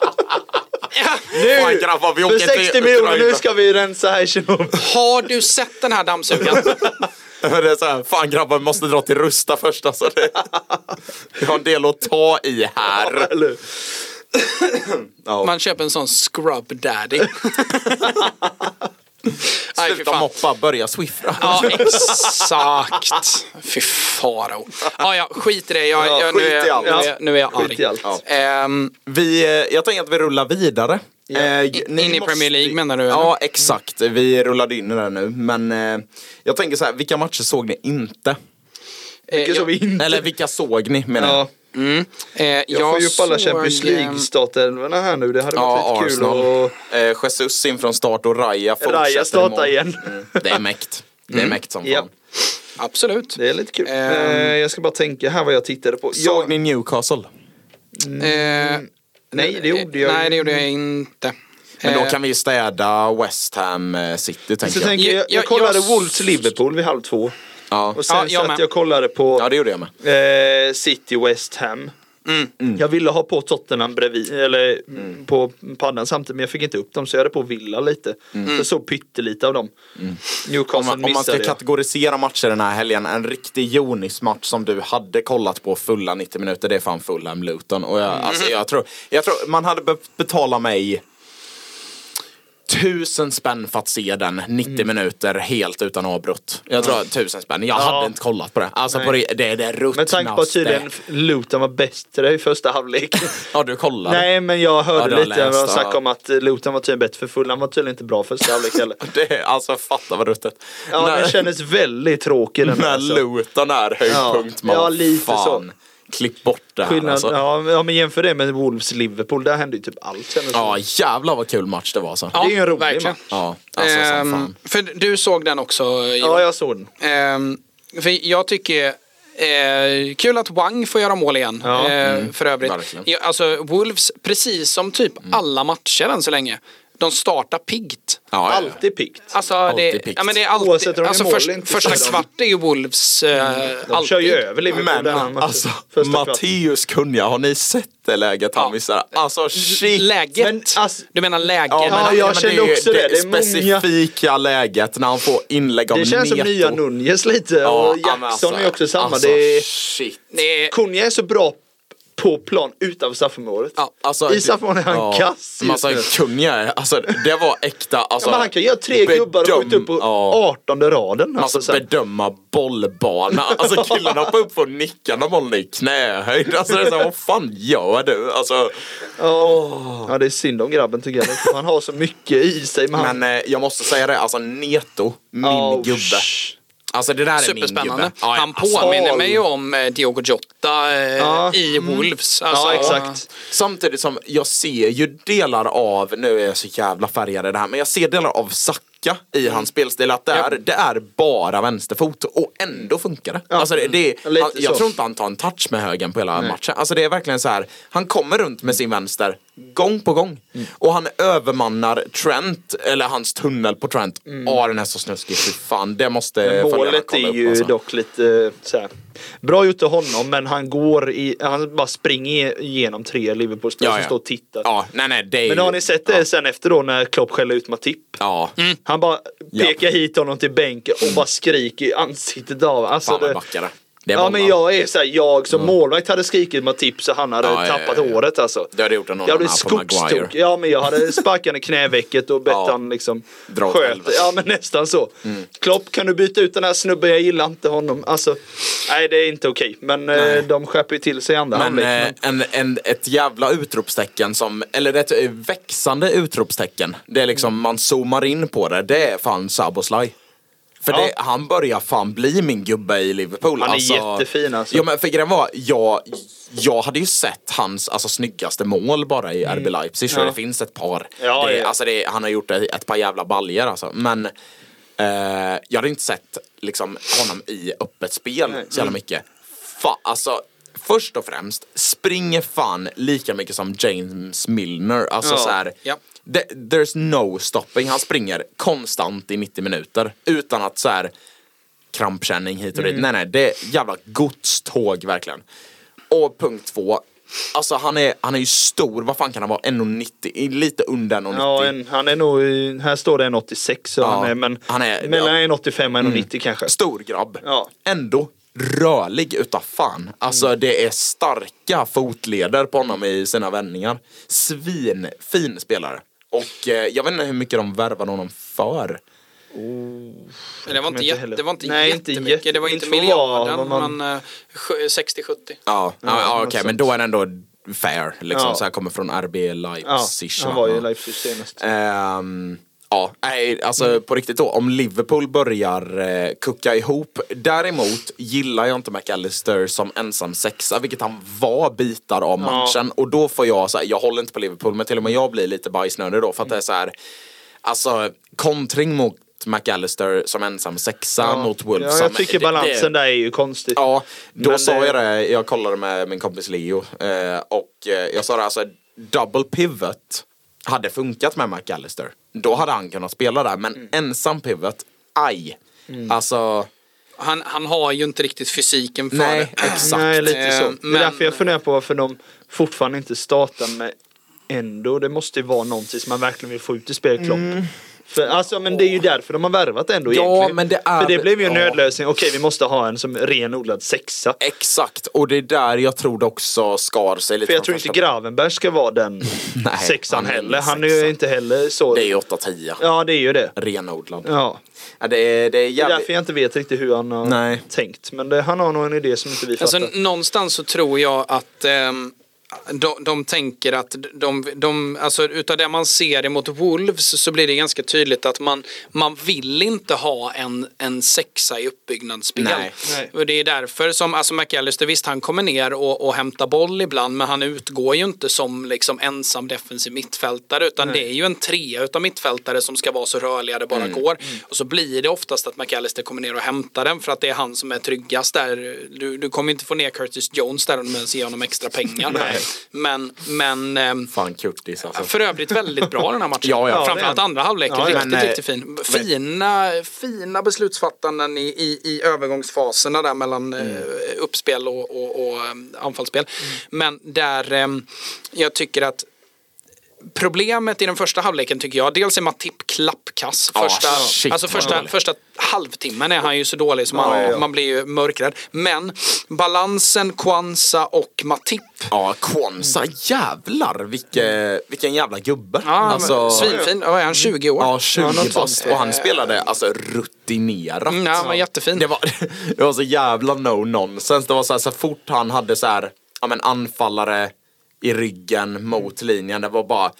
ja. Fan grabbar, vi För åker 60 till miljoner, nu ska vi rensa här i Tjernobyl. Har du sett den här dammsugaren? [laughs] Det är så här, fan grabbar, vi måste dra till Rusta först alltså. Det, vi har en del att ta i här. Ja. Man köper en sån scrub daddy. [laughs] Sluta moppa, börja swiffra. Ja, exakt. Fy farao. Ja, ja, skit i det. Jag, Ja, jag, nu, är, i allt. nu, är, nu är jag arg. Skit i allt. Ja. Ehm, Vi, eh, jag tänker att vi rullar vidare. Eh, In- in i Premier League menar du, eller? Ja, exakt. Vi rullade in i det nu. Men eh, jag tänker så här, vilka matcher såg ni inte? Vilka eh, som vi inte... Eller vilka såg ni menar jag? Ja, eh, jag får ju upp alla Champions League-startelvorna här nu. Det hade varit Ja, lite kul Arsenal. att... Eh, Jesus in från start och Raja fortsätter Raja startar igen. Mm, det är mäkt. Det är mäkt som fan. Ja. Absolut. Det är lite kul. Eh, jag ska bara tänka här vad jag tittade på. Såg Jag, ni Newcastle? Eh, nej, det gjorde jag Nej, det gjorde jag inte. Men då Eh, kan vi städa West Ham eh, City tänker Så jag. tänker jag, Jag- jag, jag- kollade jag- Wolves Liverpool vid halv två. Ja. Och sen Ja, jag satt med. jag kollade på ja, det gjorde jag med. eh, City West Ham. Mm. Jag ville ha på Tottenham bredvid, eller på paddan samtidigt men jag fick inte upp dem så jag hade på Villa lite. Så jag såg pyttelite av dem. Om Newcastle man, om man ska missade jag. kategorisera matcher den här helgen, en riktig Jonis-match som du hade kollat på fulla 90 minuter, det är fan Fulham Luton. Och jag, alltså, jag, tror, jag tror man hade behövt betala mig tusen spänn för att se den 90 Mm. minuter helt utan avbrott. Jag tror att tusen spänn. Jag hade inte kollat på det. Alltså på det, det är det ruttnaste. Med tanke på att tydligen Luton var bäst i det första halvlek. [laughs] Ja, du kollade. Nej men jag Ja, hörde har lite läst, vad ja. om att Luton var tydligen bättre för Fulham var tydligen inte bra första halvlek heller. [laughs] Det alltså fatta vad ruttet. Ja När- den kändes väldigt tråkig den här, [laughs] När alltså. Luton är höjdpunkt. Ja, ja, lite fan, Klipp bort det här Skillnad, alltså. ja, men- ja men jämför det med Wolves-Liverpool, där hände ju typ allt Ja, jävlar vad kul match det var alltså. Ja, Det är ju en rolig verkligen. match. Ja, alltså Ehm, fan. för du såg den också Johan. Ja jag såg den. Ehm, för jag tycker eh, kul att Wang får göra mål igen. Ja. eh, för övrigt. verkligen. Ja, alltså Wolves, precis som typ alla matcher än så länge. De startar piggt. Ja. Alltid pikt. Alltså, Alltid det, piggt. ja, men det är Oavsett alltid, om de alltså mål först, inte, första kvart är ju Wolves eh, De alltid. kör ju över Liverpool Men alltså. Matteus Kunja, har ni sett det läget han Ja. missar? Alltså shit. Läget. Men, alltså- du menar läget? Ja, Ja, men, jag men kände det också det. Det är många- specifika läget när han får inlägg av Det känns som Neto. nya Nunez lite Ja, och Jackson är också samma. Alltså, det är, shit. det är, Kunja är så bra på plan utanför straffområdet. ja, Alltså, I straffområdet är han kass Men just nu. Alltså det var äkta. Alltså, Ja, han kan göra tre gubbar och bedöm- skjuta upp på ja. 18 raden. Alltså Alltså, bedöma bollbana. Alltså killen hoppar upp och nickar när bollen är i knähöjd. Alltså det är så, här, vad fan gör du? Alltså, Ja, ja, det är synd om grabben tycker jag. Han har så mycket i sig. Men, men eh, jag måste säga det, alltså Neto, min Oh, gubbe. sh- Alltså det där är min superspännande. gubbe. Ja, Han alltså, påminner mig ju om eh, Diogo Jota eh, Ja. i Wolves. Alltså, ja, exakt. Samtidigt som jag ser ju delar av, nu är jag så jävla färgad i det här, men jag ser delar av Saka i hans spelstil. Att det är, det är bara vänsterfot och ändå funkar det. Ja. Alltså det, det Mm. Jag tror inte han tar en touch med högen på hela matchen. Alltså det är verkligen så här, han kommer runt med sin vänster gång på gång. Mm. Och han övermannar Trent, eller hans tunnel på Trent. Åh den är så snuskig, fy fan. Det måste Mm. Men målet är upp, ju alltså. dock lite så här. Bra gjort av honom men han går i, han bara springer igenom tre Liverpool-spelare som står och tittar. Ja, nej nej det är Men har ni sett det sen efter då när Klopp skäller ut Matip? Ja. Han bara pekar hit honom till bänken och bara skriker i ansiktet av alltså Fan det, Ja men jag är såhär, jag som målvakt hade skrikit Matip så han hade Ja, tappat ja, ja. håret alltså. Det hade gjort en någon Jag annan på Maguire. Ja men jag hade [laughs] sparkat i knävecket och bett han liksom Dra sköt. Ja men nästan så. Klopp kan du byta ut den här snubben, jag gillar inte honom. Alltså, nej det är inte okej. Men eh, de skärper ju till sig i andra Men eh, en, en, ett jävla utropstecken som, eller ett växande utropstecken. Det är liksom, man zoomar in på det. Det är fan Saboslaj. För Ja. det, han börjar fan bli min gubbe i Liverpool. Han är jättefin, alltså. Ja men för grejen var, jag, jag hade ju sett hans alltså, snyggaste mål bara i RB Leipzig. Så Ja. det finns ett par. Ja, det, ja. Alltså det, han har gjort ett, ett par jävla baljer alltså. Men eh, jag hade inte sett liksom, honom i öppet spel Nej. så jävla mycket. Fa, alltså, först och främst, springer fan lika mycket som James Milner. Alltså Ja. så här, Ja. There's no stopping. Han springer konstant i 90 minuter utan att så här krampkänning hit och dit. Mm. Nej, nej, det är jävla godståg verkligen. Och punkt två. Alltså han är, han är ju stor, vad fan kan han vara? 1,90? Lite under 1,90. Ja, en, han är nog, här står det 1,86 så Ja, han är, men han är- mellan ja. 1,85 och 1,90 kanske. Stor grabb. Ja. Ändå rörlig utav fan. Alltså Mm. det är starka fotleder på honom i sina vändningar. Svin, fin spelare. Och eh, jag vet inte hur mycket de värvade honom för. Men det var inte, jätte, heller. det var inte Nej, inte jättemycket. jätte- det var inte miljarden, man- men eh, sju- 60-70. Ja, ja, ja, okej, sånt. men då är det ändå fair. Liksom, Ja. så här kommer från RB Ja, Leipzig. han var ju i Ja. Leipzig senast. Ehm, ja, nej, alltså Mm. på riktigt då. Om Liverpool börjar eh, kucka ihop. Däremot gillar jag inte McAllister som ensam sexa, vilket han var bitar av Ja. matchen. Och då får jag så här, jag håller inte på Liverpool, men till och med jag blir lite bajsnödig då. För att det är så här, alltså kontring mot McAllister som ensam sexa mot Wolves. Ja, som- jag tycker det- det- balansen där är ju konstig. Ja, då Men sa det- jag det, jag kollade med min kompis Leo eh, och eh, jag sa det alltså, double pivot hade funkat med McAllister. Då hade han kunnat spela där, men ensam pivot, aj. Alltså, Han, han har ju inte riktigt fysiken för nej, det. exakt. Nej, lite så. Eh, Det är men- därför jag funderar på varför de fortfarande inte startar med ändå. Det måste ju vara någonting som man verkligen vill få ut i spel Klopp. För, alltså, men det är ju därför de har värvat ändå Ja, egentligen. men det är För det väl- blev ju en ja. nödlösning. Okej, vi måste ha en som renodlad sexa. Exakt, och det är där jag tror det också skar sig lite För jag tror inte Gravenberg ska vara den [laughs] Nej, sexan han heller. Han är ju inte heller så. Det är ju 8-10. Ja, det är ju det. Renodlad. Ja. Ja, det, är, det är Det är jävligt... därför jag inte vet riktigt hur han har Nej. tänkt. Men det, han har nog en idé som inte vi Alltså, fattar. någonstans så tror jag att ehm, de, de tänker att de, de, alltså utav det man ser emot Wolves så blir det ganska tydligt att man, man vill inte ha en, en sexa i uppbyggnadsspel. Nej. Nej. Och det är därför som, alltså McAllister visst han kommer ner och, och hämtar boll ibland men han utgår ju inte som liksom ensam defensiv mittfältare utan det är ju en trea utav mittfältare som ska vara så rörliga det bara går. Och så blir det oftast att McAllister kommer ner och hämtar den för att det är han som är tryggast där. Du, du kommer inte få ner Curtis Jones där om du ens ger honom extra pengar. [laughs] Men, men ehm, Fan kurtis alltså. för övrigt väldigt bra den här matchen. [laughs] Ja, ja. Framförallt Ja, det är andra halvleken. Ja, riktigt, Men, eh, riktigt fin. Fina, fina beslutsfattanden i, i, i övergångsfaserna där mellan Mm. eh, uppspel och, och, och eh, anfallsspel. Men där eh, jag tycker att Problemet i den första halvleken tycker jag, dels är Matip klappkass. Första, shit, alltså första, första halvtimmen är han ju så dålig så man, Ja, ja. man blir ju mörkrädd. Men balansen, Kwanza och Matip Ja, Kwanza, jävlar vilke, vilken jävla gubbe. Ja, alltså, Svinfin. Vad är han? 20 år? Ja, 20 Ja, bast. Och han spelade alltså rutinerat. Mm, ja, var jättefin. Det var, det var så jävla no nonsense. Det var så, här, så fort han hade så här, ja men anfallare i ryggen mot linjen, det var bara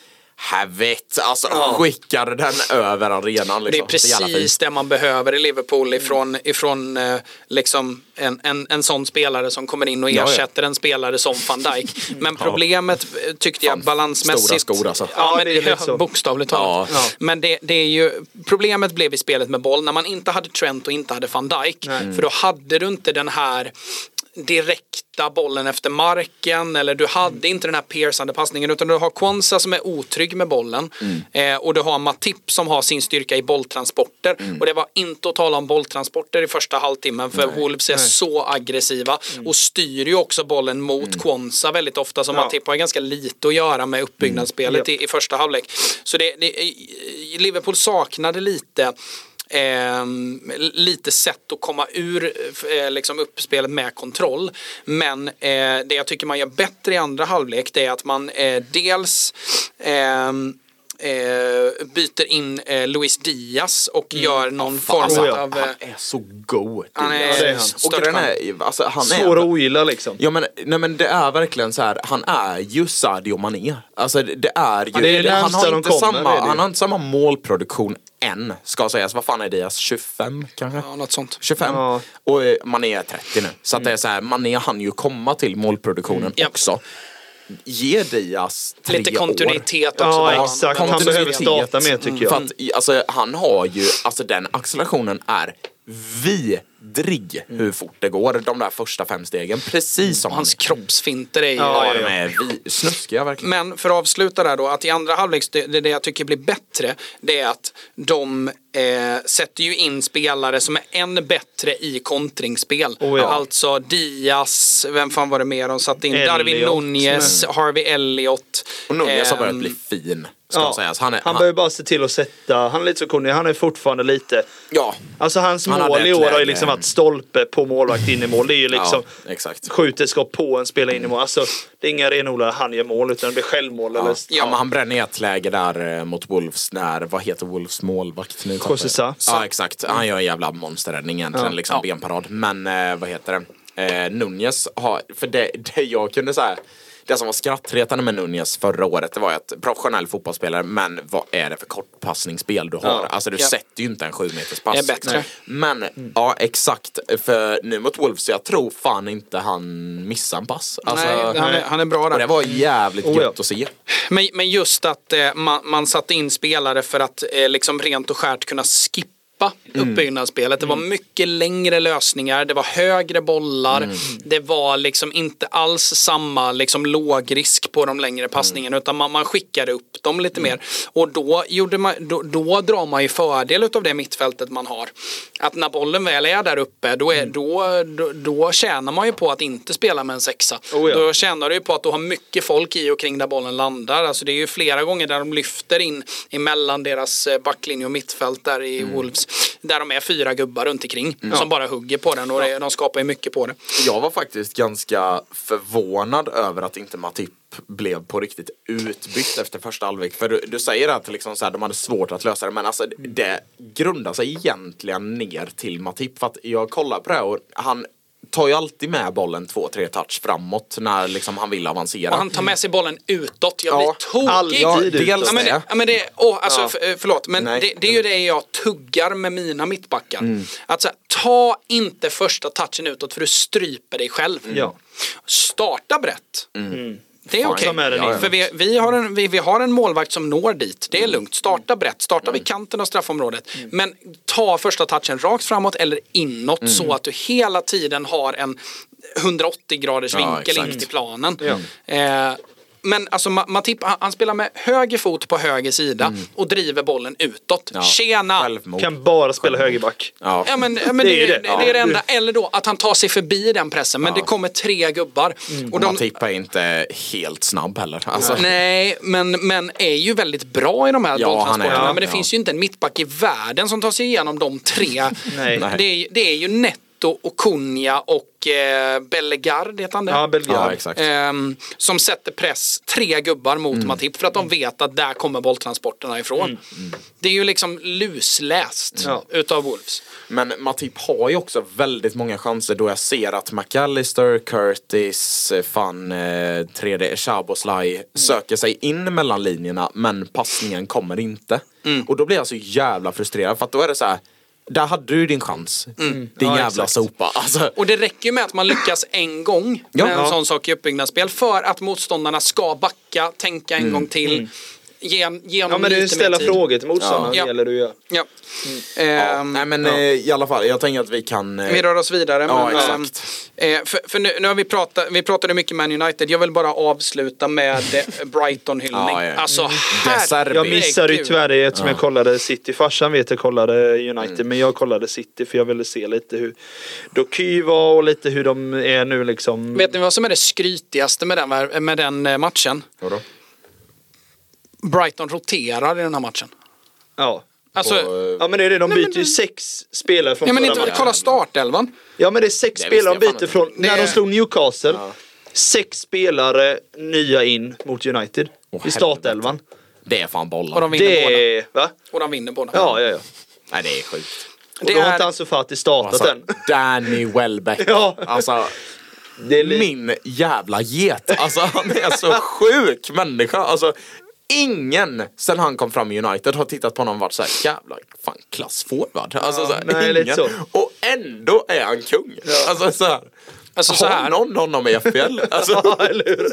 Helvete, alltså skickade den över arenan liksom. Det är jävla precis fint. det man behöver i Liverpool ifrån, ifrån eh, liksom en, en, en sån spelare som kommer in och Ja, ja. ersätter en spelare som van Dijk. [laughs] Men problemet eh, tyckte jag Fan, balansmässigt... stora skor, alltså. Ja, Ja, men det det är så. bokstavligt talat. Ja. Men det, det är ju, problemet blev i spelet med boll när man inte hade Trent och inte hade van Dijk. För då hade du inte den här direkta bollen efter marken eller du hade inte den här piercande passningen utan du har Kwanza som är otrygg med bollen eh, och du har Matip som har sin styrka i bolltransporter. Och det var inte att tala om bolltransporter i första halvtimmen för Wolves är så aggressiva och styr ju också bollen mot Kwanza väldigt ofta som Ja. Matip har ganska lite att göra med uppbyggnadsspelet i, i första halvlek. Så det, det, Liverpool saknade lite eh, lite sätt att komma ur eh, liksom uppspelet med kontroll. Men eh, det jag tycker man gör bättre i andra halvlek det är att man eh, dels ehm, eh, byter in eh, Luis Diaz och gör någon form Alltså, av... eh, han är så god. Han är- det är han. Och den är, alltså, han är Svår att ogilla liksom. Ja men, nej, men det är verkligen så här, han är ju Sadio Mané. Alltså det, det är ju, Ja, det är det han, har inte kommer, samma, han har inte samma målproduktion än, ska sägas. Vad fan är Diaz? 25 kanske? Ja, något sånt. 25. Ja. Och eh, Mané är 30 nu. Så att det är så här, Mané han ju komma till målproduktionen Ja. också. Ge Diaz tre Lite år. kontinuitet också. Ja, exakt. Han Kontinuitet. behöver starta mer tycker För jag. att i- alltså, han har ju, alltså den accelerationen är vidrig hur fort det går de där första fem stegen. Precis som Hans han kroppsfinter är ju... Ja, Ja, ja, de är vi- snuskiga verkligen. Men för att avsluta där då, att i andra halvlek, det, det jag tycker blir bättre, det är att de eh, sätter ju in spelare som är än bättre i kontringsspel. Oh ja. Alltså Diaz, vem fan var det mer de satte in? Elliot. Darwin Nunez, Harvey Elliot. Och Nunez har börjat ehm, bli fin, ska Ja, sägas. Han är, han behöver bara se till att sätta, han är lite så kunnig, han är fortfarande lite ja, Alltså hans Han mål i år har ju liksom varit stolpe på målvakt in i mål. Det är ju liksom ja, exakt. skjuter skott på en spelare in i mål. Alltså det är inga renodlade han gör mål utan det blir självmål Ja. eller Ja. men han bränner ett läge där eh, mot Wolves när, vad heter Wolves målvakt nu? José Sa. Ja exakt, han gör en jävla monsterräddning egentligen, Ja. liksom Ja. benparad. Men eh, vad heter det? Eh, Nunez har, för det, det jag kunde säga det som var skrattretande med Nunez förra året det var att professionell fotbollsspelare men vad är det för kortpassningsspel du har? Ja. Alltså du Ja. sätter ju inte en sju meters pass. Det är bättre. Nej. Men ja exakt, för nu mot Wolves jag tror fan inte han missar en pass. Alltså, Nej, han är, han är bra och det där. var jävligt Oh, ja. gött att se. Men, men just att eh, man, man satte in spelare för att eh, liksom rent och skärt kunna skippa djupa uppbyggnadsspelet. Det var mycket längre lösningar, det var högre bollar, det var liksom inte alls samma liksom lågrisk på de längre passningarna utan man, man skickade upp dem lite mer. Och då, gjorde man, då, då drar man ju fördel av det mittfältet man har. Att när bollen väl är där uppe då, är, då, då, då tjänar man ju på att inte spela med en sexa. Oh ja. Då tjänar du ju på att du har mycket folk i och kring där bollen landar. Alltså det är ju flera gånger där de lyfter in emellan deras eh, backlinje och mittfält där i Wolves. Där de är fyra gubbar runt omkring som bara hugger på den och det, de skapar ju mycket på det. Jag var faktiskt ganska förvånad över att inte Matip blev på riktigt utbytt efter första halvlek. För du, du säger att liksom så här, de hade svårt att lösa det men alltså det grundar sig egentligen ner till Matip. För att jag kollar på det här och han tar ju alltid med bollen två, tre touch framåt när liksom han vill avancera. Och han tar med sig bollen utåt. Jag Ja, blir tokig. alltid Ja, dels Ja, men det, ja, men det, åh, alltså, Ja. för, eh, förlåt, men det, det är ju det jag tuggar med mina mittbackar. Mm. Att så här, ta inte första touchen utåt för du stryper dig själv. Ja. Starta brett. Det är okej. den Ja, in. ja. För vi, vi, har en, vi, vi har en målvakt som når dit. Det är lugnt. Starta brett. Starta vid kanten av straffområdet. Men ta första touchen rakt framåt eller inåt så att du hela tiden har en 180 graders Ja, vinkel in exakt. till planen. Ja. Eh, men alltså Ma- Matip, han, han spelar med höger fot på höger sida och driver bollen utåt. Ja, Tjena! Självmord. Kan bara spela högerback. Ja. Ja men, ja, men Det det, är det, det, det. är det enda. Eller då att han tar sig förbi den pressen. Men Ja. det kommer tre gubbar. Och Och de, Matip är inte helt snabb heller. Alltså, Nej, men, men är ju väldigt bra i de här Ja, bolltransporterna. Men det Ja. finns ju inte en mittback i världen som tar sig igenom de tre. Nej. Det, är, ju- det är ju Netto och Kunja och eh, Bellegard, heter han det? Ja, Belgien. ja, exakt. Ehm, som sätter press, tre gubbar mot Mm. Matip för att de vet att där kommer bolltransporterna ifrån. Det är ju liksom lusläst Ja. utav Wolves. Men Matip har ju också väldigt många chanser då jag ser att McAllister, Curtis, eh, fan eh, 3D, Chaboslaj söker sig in mellan linjerna men passningen kommer inte. Och då blir jag så jävla frustrerad för att då är det så här. Där hade du din chans. Din Ja, jävla exakt. sopa. Alltså, Och det räcker ju med att man lyckas en gång Ja. med en Ja. sån sak i uppbyggnadsspel för att motståndarna ska backa, tänka en gång till. Ge, ge honom Ja men det är ju ställa frågor till motståndaren Ja. gäller det att göra. Ja. ja. Ehm, Nej men eh, i alla fall, jag tänker att vi kan... eh, Vi rör oss vidare. Ja, men, exakt. ehm, eh, för för nu, nu har vi pratat, vi pratade mycket Man United. Jag vill bara avsluta med Brighton-hyllning. [laughs] Ja, ja. Alltså, De Serbi. Jag missade ju herregud. tyvärr det eftersom jag kollade City. Farsan vet jag kollade United men jag kollade City för jag ville se lite hur Doky var och lite hur de är nu liksom. Vet ni vad som är det skrytigaste med den, med den matchen? Vadå? Brighton roterar i den här matchen. Ja. Alltså, Och, eh, Ja men det är det, de Nej, byter ju sex spelare från ja, men förra inte, matchen. kolla startelvan. Ja men det är sex Det spelare de byter från, när Det- de slog Newcastle. Sex spelare nya in mot United. Åh, I startelvan. Det är fan bollar. Och de vinner båda. Det är, va? Och de vinner båda. Ja, ja, ja. Nej det är sjukt. Och Det då har är- inte Ansu Fati startat Alltså, än. [laughs] Danny Welbeck. Ja. Alltså, Det är li- min jävla get. Alltså han är så sjuk människa. Alltså, ingen sen han kom fram i United har tittat på honom och varit såhär jävla fan klassforward. Alltså, så här, nej, ingen. lite så. Och ändå är han kung. Alltså så här. Alltså, så har här. någon honom i FPL? [laughs] Alltså, Ja, eller hur?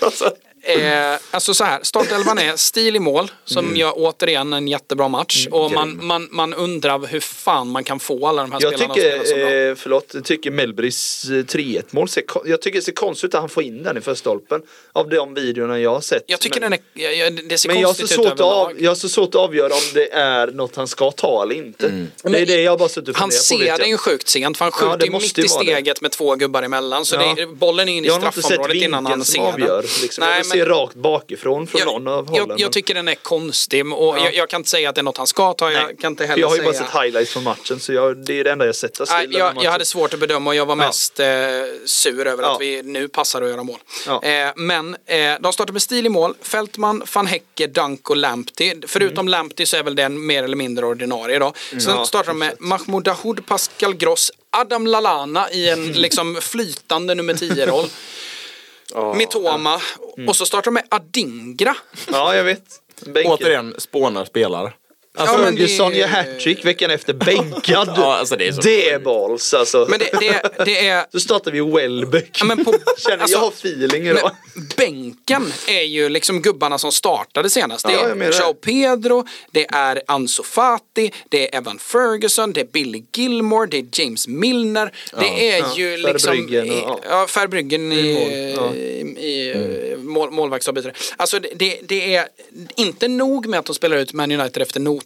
alltså, Eh, alltså så här, startelvan är stil i mål som Mm. gör återigen en jättebra match. och man, man, man undrar hur fan man kan få alla de här Jag spelarna att spela så bra. tycker, eh, förlåt, jag tycker Melbrys eh, 3-1 mål ser, jag tycker det ser konstigt ut att han får in den i första stolpen. Av de videorna jag har sett. Jag tycker men, den är, jag, jag, det ser men jag konstigt ut svårt av, jag har så svårt att avgöra om det är något han ska ta eller inte. Det är det jag bara suttit och Han på. ser den ju jag. sjukt sent för han Ja, skjuter det ju mitt i vara det. steget med två gubbar emellan. Så Ja. det, bollen är inne i Jag straffområdet innan han ser avgör. den. Liksom. Nej, jag se rakt bakifrån från någon av jag, hållen. jag, jag tycker den är konstig och Ja. jag, jag kan inte säga att det är något han ska ta. Nej. Jag kan inte heller jag har ju säga... bara sett highlights från matchen så jag, det är det enda jag sett av Nej, jag, jag hade svårt att bedöma och jag var Ja. mest eh, sur över Ja. att vi nu passar att göra mål. Eh, men eh, de startar med stil i mål. Fältman, van Hecke, Dunk och Lamptey. Förutom Mm. Lamptey så är väl den mer eller mindre ordinarie då. Sen Ja, startar de med Mahmoud Dahoud, Pascal Gross, Adam Lallana i en [laughs] liksom flytande nummer 10-roll. Mitoma. Mm. Och så startar de med Adingra. Ja, jag vet. Bänken. återigen, spånar spelare. Ja, men det- Ferguson gör hattrick veckan efter bänkad. [laughs] Ja, alltså, det är så- det är balls alltså. Men det, det, det är... [laughs] Då startar vi Welbeck. Ja, men på, [laughs] Känner alltså, jag har feeling idag. Bänken är ju liksom gubbarna som startade senast. Det Ja, är. Joao Pedro, det är Ansu Fati, det är Evan Ferguson, det är Billy Gilmore, det är James Milner. Det är Ja, ju liksom... och- ja. Ja, Verbruggen i, ja. i, i mål, målvaktsavbytare. Alltså det, det, det är inte nog med att de spelar ut Man United efter noter.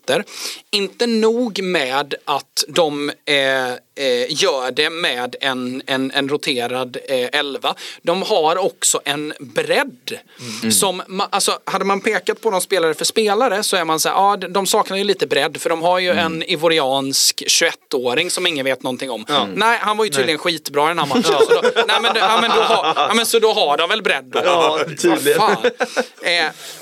Inte nog med att de eh, eh, gör det med en, en, en roterad eh, elva. De har också en bredd. Som, ma- alltså, hade man pekat på dem spelare för spelare så är man så här, ja de- de saknar ju lite bredd för de har ju en ivoriansk 21-åring som ingen vet någonting om. Nej, han var ju tydligen skitbra i den här matchen. Så då, nej, men, ja, men då har, ja, men så då har de väl bredd då? Ja, tydligen. Fan. Eh,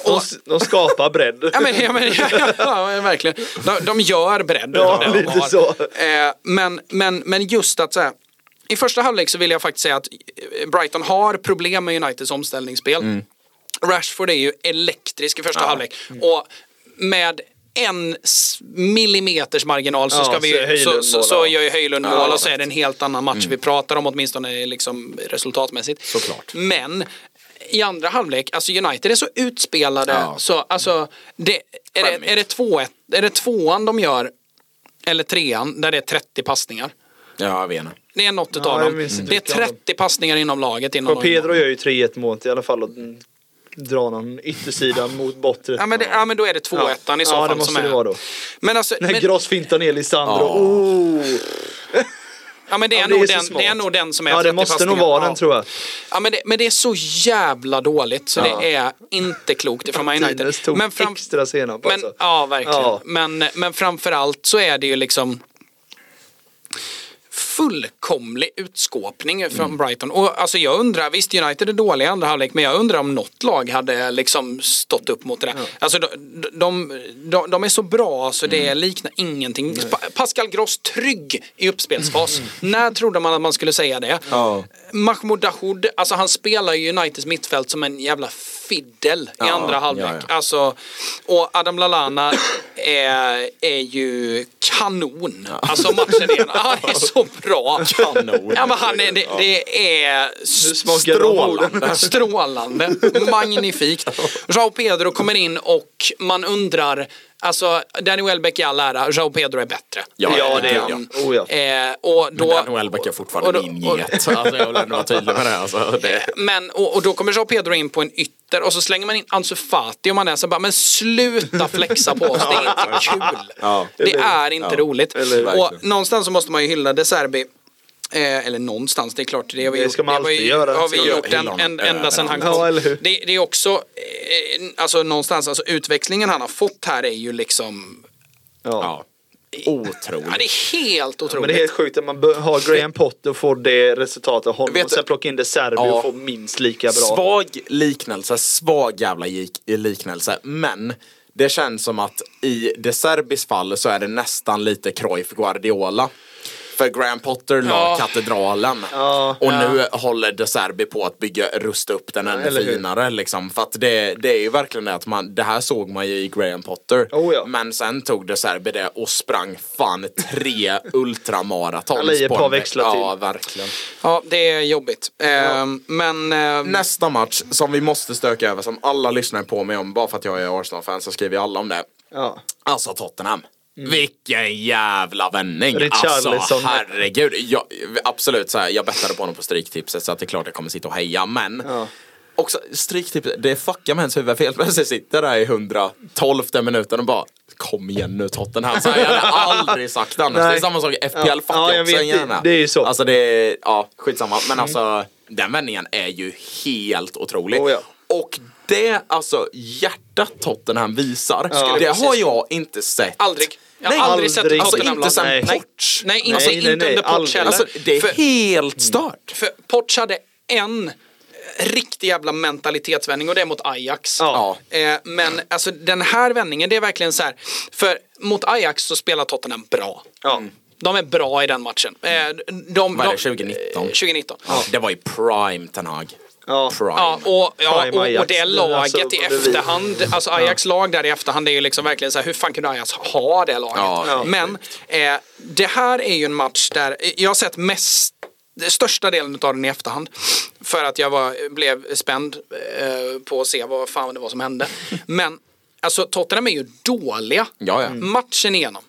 De, och, de skapar bredd. Ja men, ja, men ja, [laughs] ja, verkligen. De, de gör bredd. Ja, de lite har. så. Eh, men, men, men just att så här, i första halvlek så vill jag faktiskt säga att eh, Brighton har problem med Uniteds omställningsspel. Mm. Rashford är ju elektrisk i första halvlek. Och med en millimeters marginal så, Ja, ska vi, så, så, så ja. gör ju Höjlund mål Ja, och så är det en helt annan match vi pratar om åtminstone liksom resultatmässigt. Såklart. Men i andra halvlek, alltså United är så utspelade Ja. så alltså det, är, det, är, det två, är det tvåan de gör eller trean där det är 30 passningar? Ja, jag vet inte. Det är något Ja, dem. Det är vilka av dem. 30 passningar inom laget. Innan Och Pedro gör ju 3-1 målet i alla fall och drar någon yttersidan mot bortre. Ja men, det, ja men då är det 2-1 i så Ja, fall det måste som är. det vara då. Men alltså, När men, Gross fintar ner Lisandro. Ja. Oh. [laughs] ja, men det, är Ja, det är nog så den, det är nog den som är Ja, 30 det måste nog vara ja. den tror jag. Ja men det, men det är så jävla dåligt så Ja. det är inte klokt ifrån Man United. Men fram, extra senap Men, alltså. ja, verkligen. Men, men framförallt så är det ju liksom fullkomlig utskåpning från Mm. Brighton. Och alltså jag undrar, visst United är dåliga i andra halvlek, men jag undrar om något lag hade liksom stått upp mot det där. Alltså de, de, de, de är så bra så det Mm. liknar ingenting. Pa, Pascal Gross trygg i uppspelsfas. Mm. När trodde man att man skulle säga det? Ja. Mahmoud Dahoud, alltså han spelar ju Uniteds mittfält som en jävla fiddel i Ja, andra halvlek. ja, ja. Alltså, och Adam Lallana är, är ju kanon. Alltså matchen är, han är så bra. Kanon. Ja, men han är, det, det är strålande. Strålande. Magnifikt. Joao Pedro kommer in och man undrar, alltså Danny Welbeck i all ära, Joao Pedro är bättre. Ja, Ja, det är ja. han. Oh, ja. Eh, och då, Men Dan Welbeck är fortfarande och då- min get. [laughs] Alltså, jag vill ändå vara tydlig med det. Alltså, det. Men, och, och då kommer Jean Pedro in på en ytter och så slänger man in Ansu Fati och man är så bara, men sluta flexa på oss, det är inte [laughs] kul. Ja. Det är inte roligt. Eller- och någonstans så måste man ju hylla De Serbi. Eh, eller någonstans, det är klart. Det, har vi Det gjort, ska man har vi, alltid göra. har vi gjort en, en, ända sedan han Ja, kom. eller hur? Det, det är också, eh, alltså någonstans, alltså utväxlingen han har fått här är ju liksom, Ja. Ja. Otroligt. ja det är helt Men otroligt. det är helt sjukt att man har Graham Potter och får det resultatet av honom Vet och sen plocka in det Serbi Ja. och få minst lika bra. Svag liknelse, svag jävla gik- liknelse. Men det känns som att i De Serbis fall så är det nästan lite Cruyff Guardiola. För Graham Potter la Ja. katedralen. Ja. och nu håller De Serbi på att bygga, rusta upp den ännu finare. Liksom. För att det, det är ju verkligen det att man, det här såg man ju i Graham Potter. Oh ja. Men sen tog De Serbi det och sprang fan tre [laughs] ultramaratons. Eller i ett par växlar till. Ja, verkligen. Ja, det är jobbigt. Eh, Men... eh, Nästa match som vi måste stöka över, som alla lyssnar på mig om, bara för att jag är Arsenal-fan så skriver alla om det. Ja. Alltså Tottenham. Vilken jävla vändning! Alltså herregud. Jag, absolut, så här, jag bettade på honom på Stryktipset så att det är klart jag kommer sitta och heja. Men Ja. också Stryktipset, det fuckar med ens huvud. För helt plötsligt sitter där i 112 minuten och bara Kom igen nu Tottenham. Så här, jag hade aldrig sagt annars. Det är Nej. samma sak FPL. Ja. Fuck Ja, jag vet, gärna. det- det är ju så. Alltså det är, ja skitsamma. Men alltså den vändningen är ju helt otrolig. Oh, ja. Och det alltså hjärtat Tottenham visar, Ja. det har jag inte sett. Aldrig. Jag har Nej, aldrig sett aldrig. ett Alltså inte sen Nej. Poch. Nej, inte, Alltså, nej, inte nej, under aldrig. heller. Alltså det är för, helt stört. för Poch hade en riktig jävla mentalitetsvändning och det är mot Ajax. Ja. Eh, men alltså den här vändningen, det är verkligen så här. För mot Ajax så spelar Tottenham bra. Ja. De är bra i den matchen. Eh, de, Vad är det, de- 2019? eh, 2019. Ja, det var ju prime Ten Hag. Ja. Prime. Ja, och, ja, Prime och, och Ajax. det laget Alltså, i efterhand, alltså Ajax lag där i efterhand är ju liksom verkligen så här, hur fan kunde Ajax ha det laget? Ja. Men eh, det här är ju en match där, jag har sett mest största delen av den i efterhand. För att jag var, blev spänd eh, på att se vad fan det var som hände. [laughs] Men alltså Tottenham är ju dåliga Ja, ja. matchen igenom.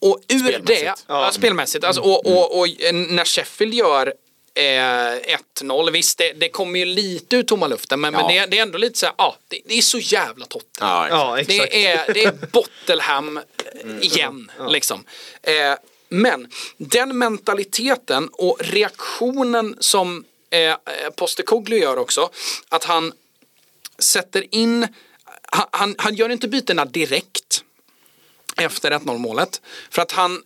Och ur Spelmässigt. det, ja. spelmässigt, alltså, och, och, och när Sheffield gör eh, 1-0, visst det, det kommer ju lite ur tomma luften men, men Ja. det, det är ändå lite så här, ja det, det är så jävla Tottenham. Ja, Ja. Det är, det är Bottelham eh, igen. Liksom. Eh, men den mentaliteten och reaktionen som eh, Postecoglou gör också. Att han sätter in, han, han, han gör inte bytena direkt efter 1-0 målet. För att han,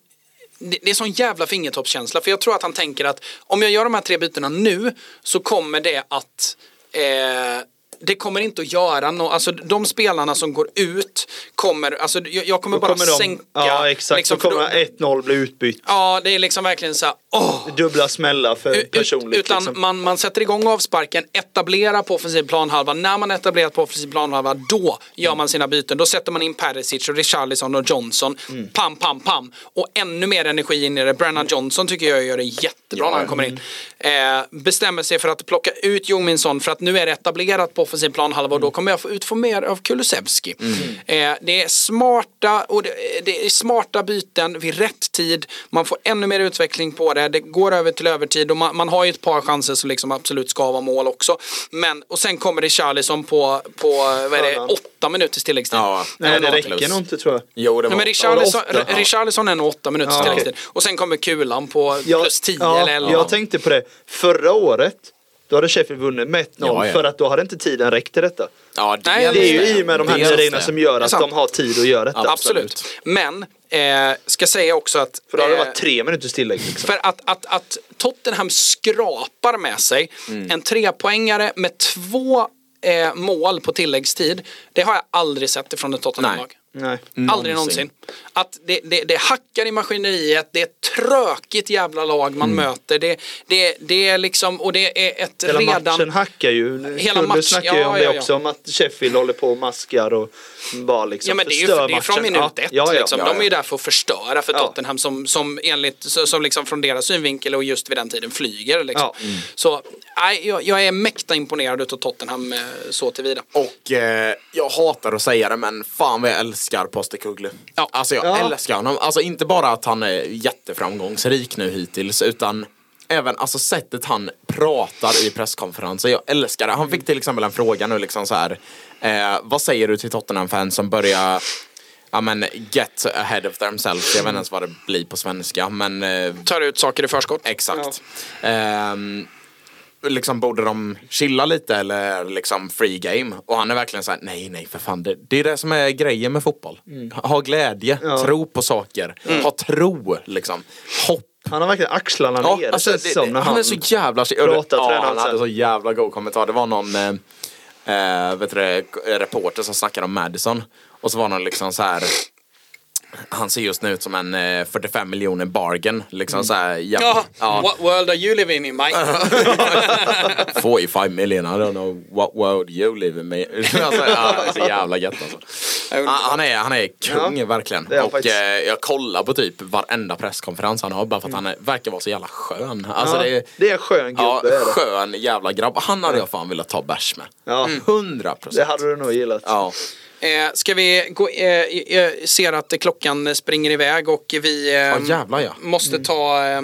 det är sån jävla fingertoppskänsla. För jag tror att han tänker att om jag gör de här tre bytena nu så kommer det att eh, det kommer inte att göra något, alltså de spelarna som går ut kommer, alltså jag, jag kommer Då bara kommer de, sänka. ja exakt, liksom, för kommer då- 1-0 bli utbytt. Ja, det är liksom verkligen så här, åh! Dubbla smällar för Ut- personligt. Utan liksom. man, man sätter igång avsparken, etablerar på offensiv planhalva. När man etablerat på offensiv planhalva, då gör man sina byten. Då sätter man in Perisic och Richarlison och Johnson. Mm. Pam, pam, pam. Och ännu mer energi in i det. Brennan Johnson tycker jag gör det jättebra när han kommer in. Eh, bestämmer sig för att plocka ut Jungminsson för att nu är det etablerat på offensiv planhalva och då kommer jag få ut få mer av Kulusevski. Eh, det är smarta och det, det är smarta byten vid rätt tid. Man får ännu mer utveckling på det. Det går över till övertid och man, man har ju ett par chanser som liksom absolut ska vara mål också. Men, och sen kommer det Charlison på, på vad är det, åtta minuters tilläggstid. Ja. Nej, det räcker nog inte tror jag. Jo, det Nej, var men Richarlison, Ja, åtta. Richarlison är nog åtta minuters Ja, tilläggstid. Och sen kommer kulan på Jag, plus tio ja, eller elva. jag tänkte på det. Förra året, då hade Sheffield vunnit med 1-0 Ja, ja. för att då hade inte tiden räckt till detta. Ja, Nej, Det är ju det. i och med de här Det är nya reglerna det. som gör Det att de har tid att göra detta. Absolut. Men, eh, ska säga också att... För då hade det eh, varit tre minuters tillägg. Liksom. För att, att, att Tottenham skrapar med sig en trepoängare med två eh, mål på tilläggstid. Det har jag aldrig sett ifrån ett Tottenham-lag. Nej. Aldrig någonsin. Att det, det, det hackar i maskineriet, det är ett trökigt jävla lag man möter. Det, det, det är liksom, och det är ett Hela redan... matchen hackar ju. Hela Kulle match- snackar ju ja, om ja, det ja. också. Om att Sheffield håller på och maskar och bara liksom Ja men det är ju förstör det är från matchen. minut ja. ett. Ja, ja. liksom. ja, De är ju där för att förstöra för Ja. Tottenham som, som enligt, som liksom från deras synvinkel och just vid den tiden flyger. Liksom. Ja. Så nej, jag, jag är mäkta imponerad utav Tottenham eh, så tillvida. Och eh, jag hatar att säga det men fan vad jag älskar Postecoglou. Ja. Alltså jag Ja. älskar honom. Alltså inte bara att han är jätteframgångsrik nu hittills utan även alltså sättet han pratar i presskonferenser. Jag älskar det. Han fick till exempel en fråga nu liksom så här. Eh, vad säger du till Tottenham-fans som börjar Ja men get ahead of themselves. Jag vet inte ens vad det blir på svenska men eh, Tar ut saker i förskott. Exakt. Ehm, liksom borde de chilla lite eller liksom free game? Och han är verkligen såhär, nej nej för fan. Det, det är det som är grejen med fotboll. Ha glädje, tro på saker, ha tro liksom. Hopp. Han har verkligen axlarna Ja, nere alltså, det, som när han, är så jävla... pratar ja, han hade så jävla god kommentar. Det var någon eh, eh, vet du, reporter som snackade om Madison. Och så var någon liksom så här. Han ser just nu ut som en eh, 45 miljoner bargain. Liksom så här, Ja, ja. what world are you living in Mike? [laughs] 45 million, I don't know what world you live in. [laughs] alltså, ja, så jävla gött alltså. Han, är, han är kung Ja, verkligen. är och eh, jag kollar på typ varenda presskonferens han har bara för att han är, verkar vara så jävla skön. Alltså, det är, det är en skön gubbe. Ja, skön jävla grabb. Han hade jag fan velat ta bärs med. Ja. Hundra Det procent. hade du nog gillat. Ja. Eh, ska vi gå, eh, jag ser att klockan springer iväg och vi eh, Ja, jävlar, ja. måste ta eh,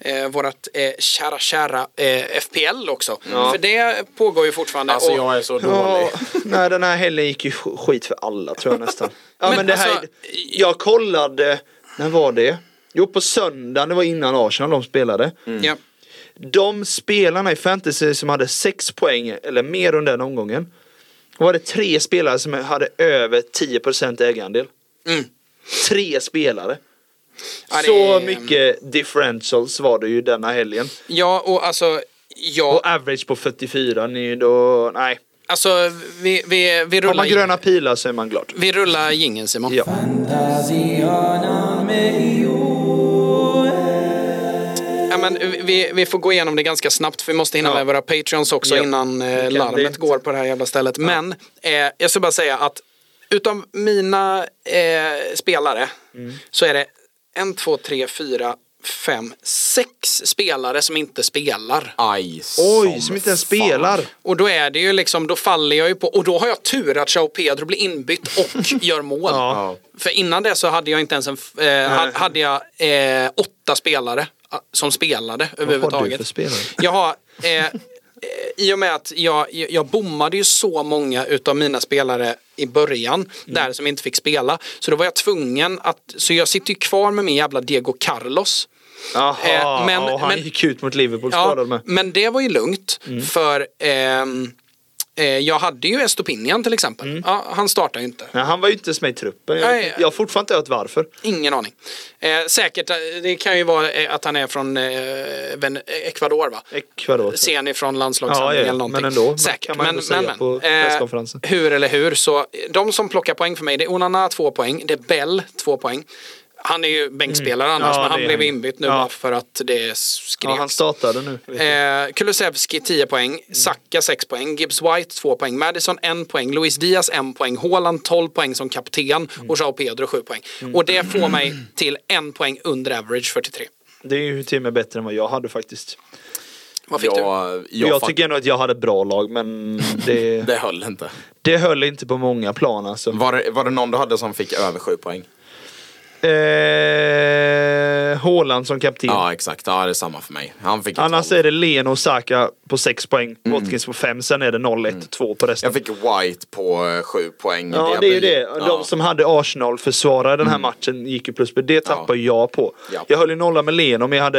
eh, vårat eh, kära, kära eh, FPL också. För det pågår ju fortfarande. Alltså och, jag är så dålig. Ja, nej den här helgen gick ju sk- skit för alla tror jag nästan. [laughs] Ja men, Men det här, alltså- jag kollade, när var det? Jo på söndagen, det var innan Arsenal de spelade. ja. De spelarna i fantasy som hade sex poäng eller mer under den omgången. Var det tre spelare som hade över 10% ägarandel. Mm. Tre spelare. Ja, det Så mycket differentials var det ju denna helgen. ja, och alltså, ja, Och average på 44, ni då, nej. alltså vi, vi, vi Har rullar man gröna pilar så är man glad. Vi rullar jingeln Simon. Ja. Ja, men vi, vi får gå igenom det ganska snabbt för vi måste hinna Ja. med våra Patreons också Ja. innan eh, larmet det. går på det här jävla stället. Men eh, jag ska bara säga att utav mina eh, spelare Mm. så är det en, två, tre, fyra, fem, sex spelare som inte spelar. Aj, Oj, som inte ens spelar. Och då är det ju liksom, då faller jag ju på, och då har jag tur att Joao Pedro blir inbytt och [laughs] gör mål. Ja. För innan det så hade jag inte ens en, eh, ha- hade jag eh, åtta spelare som spelade överhuvudtaget. för spelare? Jag har, eh, eh, i och med att jag, jag bommade ju så många utav mina spelare i början, Mm. där som inte fick spela. Så då var jag tvungen att, så jag sitter ju kvar med min jävla Diego Carlos. Jaha, Eh, men- och han men- gick ut mot Liverpool skadad med. men det var ju lugnt Mm. för eh, jag hade ju Estopinian till exempel. Mm. Ja, han startar ju inte. Nej, han var ju inte ens med i truppen. Jag, Nej. jag har fortfarande inte hört varför. Ingen aning. Eh, säkert, eh, det kan ju vara eh, att han är från eh, Ecuador va? Ecuador. Ser ni från landslagssamling Ja, ja, eller någonting? men ändå, Säkert. men, ändå men, men. på Eh, hur eller hur, så eh, de som plockar poäng för mig, det är Onana två poäng, det är Bell två poäng. Han är ju bänkspelare annars, Mm. Ja, men han blev han. inbytt nu Ja. bara för att det skrevs. Ja, han startade nu. jag. Eh, Kulusevski 10 poäng, Saka 6 poäng, Gibbs White 2 poäng, Madison 1 poäng, Luis Diaz 1 poäng, Haaland 12 poäng som kapten och Joao Pedro 7 poäng. Och det får mig till en poäng under average 43. Det är ju till och med bättre än vad jag hade faktiskt. Vad fick du? Jag, Jag, jag, tycker ändå att jag hade ett bra lag men [laughs] det, Det höll inte. det höll inte på många plan alltså. Var det, var det någon du hade som fick över sju poäng? Eh, Haaland som kapten. Ja exakt, ja, det är samma för mig. Han fick Annars 12. är det Leno och Saka på 6 poäng, Watkins på 5, sen är det 0-1, 2 på resten. Jag fick White på eh, sju poäng. Ja det är ju det. Ja. De som hade Arsenal-försvarare den här matchen gick ju plus. Det tappade jag på. Ja. Jag höll ju nolla med Leno men jag hade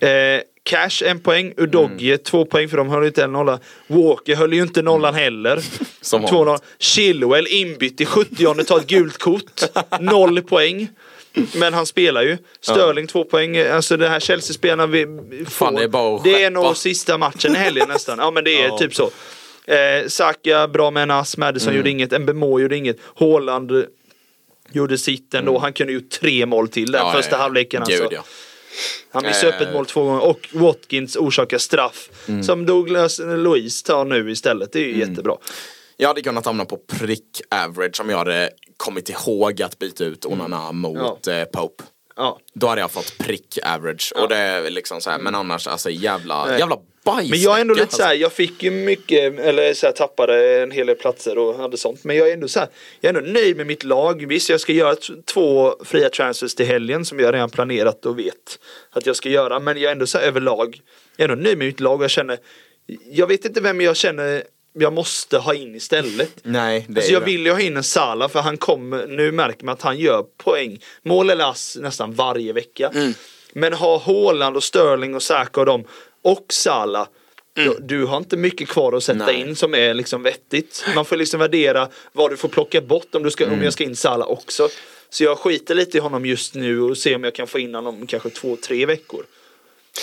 eh, Cash en poäng, Udogie två poäng för de höll inte en nolla. Walker höll ju inte nollan heller. Som Två vanligt. noll. Chilwell inbytt i 70 tar ett gult kort. [laughs] Noll poäng. Men han spelar ju. Sterling två poäng. Alltså det här Chelsea-spelarna vi får. Fan, det är bara det är nog sista matchen i helgen nästan. Ja men det är [laughs] Ja. typ så. Eh, Saka bra med en ass, Madison gjorde inget, Mbemo gjorde inget, Haaland eh, gjorde sitt ändå. Han kunde gjort tre mål till den Ja, första ja, ja. halvleken. Alltså. Gud, ja. Han missade upp Eh. ett mål två gånger och Watkins orsakar straff. Mm. Som Douglas Louise tar nu istället. Det är ju jättebra. Jag hade kunnat hamna på prick average om jag hade kommit ihåg att byta ut Onana mot eh, Pope. Ja. Då hade jag fått prick average. Och det är liksom så här, men annars alltså jävla, jävla bajs. Men jag är ändå lite alltså. så här, jag fick ju mycket, eller så här, tappade en hel del platser och hade sånt. Men jag är ändå så här, jag är ändå nöjd med mitt lag. Visst, jag ska göra två fria transfers till helgen som jag redan planerat och vet att jag ska göra. Men jag är ändå så här överlag, jag är ändå nöjd med mitt lag och jag känner, jag vet inte vem jag känner jag måste ha in istället. Nej, det Alltså jag det. vill ju ha in en Salah för han kommer, nu märker man att han gör poäng. Mål eller ass nästan varje vecka. Mm. Men ha Haaland och Sterling och Saka och dem och Salah. Mm. Du har inte mycket kvar att sätta Nej. in som är liksom vettigt. Man får liksom värdera vad du får plocka bort om, du ska, Mm. om jag ska in Salah också. Så jag skiter lite i honom just nu och ser om jag kan få in honom om kanske två, tre veckor.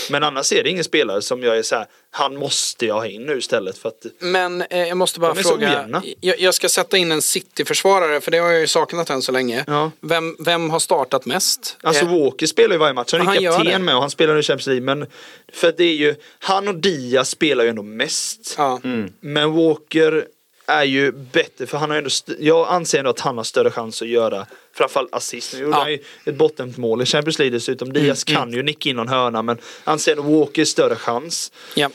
Men annars är det ingen spelare som jag är så här, han måste jag ha in nu istället för att Men eh, jag måste bara fråga. Jag, jag ska sätta in en City-försvarare för det har jag ju saknat än så länge. Ja. Vem, vem har startat mest? Alltså Eh, Walker spelar ju varje match, han är Han ju gör det. kapten med och han spelar i Champions League. Men för det är ju, han och Diaz spelar ju ändå mest. ja. Men Walker är ju bättre för han har ändå, jag anser ändå att han har större chans att göra framförallt assist. Nu gjorde Ja. Mm, han ju ett bottenmål mål i Champions League dessutom. Diaz kan ju nicka in någon hörna men anser ändå Walker större chans. Ja.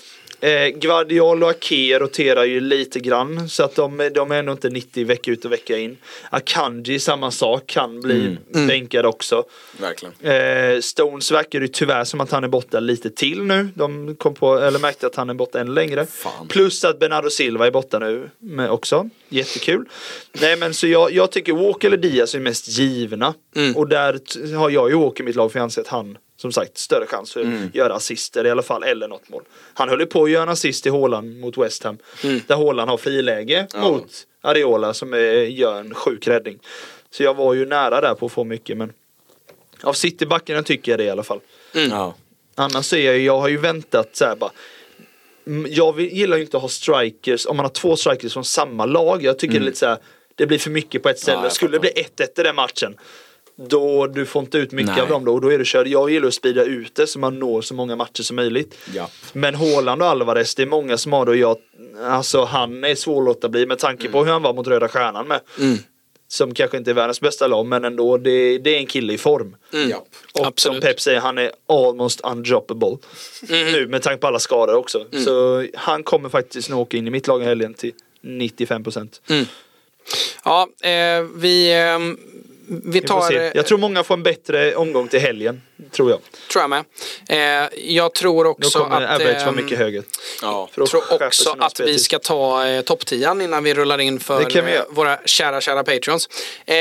Eh, Guardiol och Ake roterar ju lite grann så att de, de är ändå inte 90 vecka ut och vecka in. Akanji samma sak, kan bli Mm. bänkad också. Verkligen. Eh, Stones verkar ju tyvärr som att han är borta lite till nu. De kom på, eller märkte att han är borta än längre. Fan. Plus att Bernardo Silva är borta nu med också. Jättekul. Nej men så jag, jag tycker Walker eller Diaz är mest givna. Mm. Och där har jag ju Walker i mitt lag för jag anser att han som sagt större chans för att göra assister i alla fall eller något mål. Han höll ju på att göra en assist i Haaland mot West Ham. Där Haaland har friläge mot Areola som är, gör en sjuk räddning. Så jag var ju nära där på att få mycket men av Citybackarna tycker jag det i alla fall. Ja. Annars är jag, jag har ju väntat så här bara. Mm, Jag vill, gillar ju inte att ha strikers, om man har två strikers från samma lag. Jag tycker det är lite så här, det blir för mycket på ett ställe. Ja, Skulle det bli fattar. 1-1 i den matchen. Då du får inte ut mycket Nej. av dem då och då är det kört. Jag gillar att sprida ut det så man når så många matcher som möjligt. Ja. Men Haaland och Alvarez, det är många som har det och jag, alltså han är svår att låta bli med tanke på hur han var mot Röda Stjärnan med. Som kanske inte är världens bästa lag men ändå, det, det är en kille i form. Ja. Och Absolut. som Pep säger, han är almost undroppable. Nu med tanke på alla skador också. Så han kommer faktiskt nog åka in i mitt lag i helgen till 95 procent. Ja, eh, vi, eh, vi tar... eh, Jag tror många får en bättre omgång till helgen. Tror jag. tror jag med. Eh, jag tror också kommer att... average vara ehm, mycket högre. Ja. Då tror också att vi ska ta eh, topp 10 innan vi rullar in för vi eh, våra kära, kära Patreons. Eh,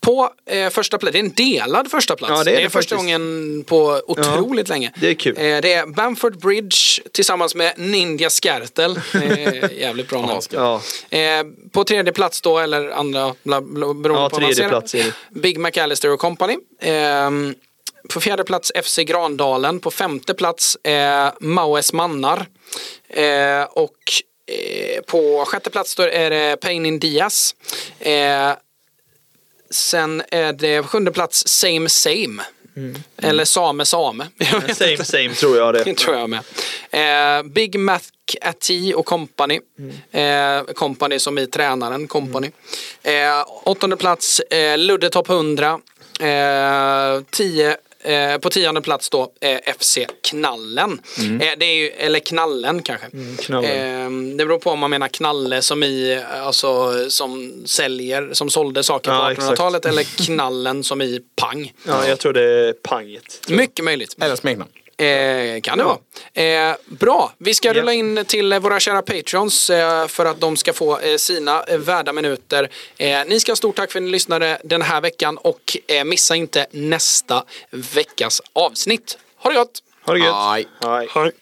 på eh, första plats, det är en delad första plats. Ja, det är det första faktiskt. gången på otroligt länge. det är kul. Eh, det är Bamford Bridge tillsammans med Ninja Skertel. [laughs] Eh, jävligt bra namn. Ja, Eh, på tredje plats då, eller andra, bla, bla, beroende Ja, på tredje plats är det. Big McAllister och Company. Ehm, på fjärde plats FC Grandalen. På femte plats eh, Maues Mannar. Eh, och eh, på sjätte plats då är det Pain in Diaz. Eh, sen är det sjunde plats Same Same. Eller Same Same. Jag vet same same tror jag det. [laughs] det tror jag med. Eh, Big Mac Ati och Company. Eh, company som i tränaren Company. Eh, åttonde plats eh, Ludde Topp 100. Eh, tio, eh, på tionde plats då eh, FC Knallen. Eh, det är ju, eller Knallen kanske. Knallen. Eh, det beror på om man menar Knalle som i, alltså som säljer, som sålde saker på Ja, exakt. 1800-talet eller Knallen som i pang. Ja, jag tror det är panget. Mycket möjligt. Eller smeknamn. Eh, kan det vara. Eh, bra, vi ska rulla in till eh, våra kära patrons eh, för att de ska få eh, sina eh, värda minuter. Eh, ni ska ha stort tack för att ni lyssnade den här veckan och eh, missa inte nästa veckas avsnitt. Ha det gott! Ha det gött. Aj. Hej.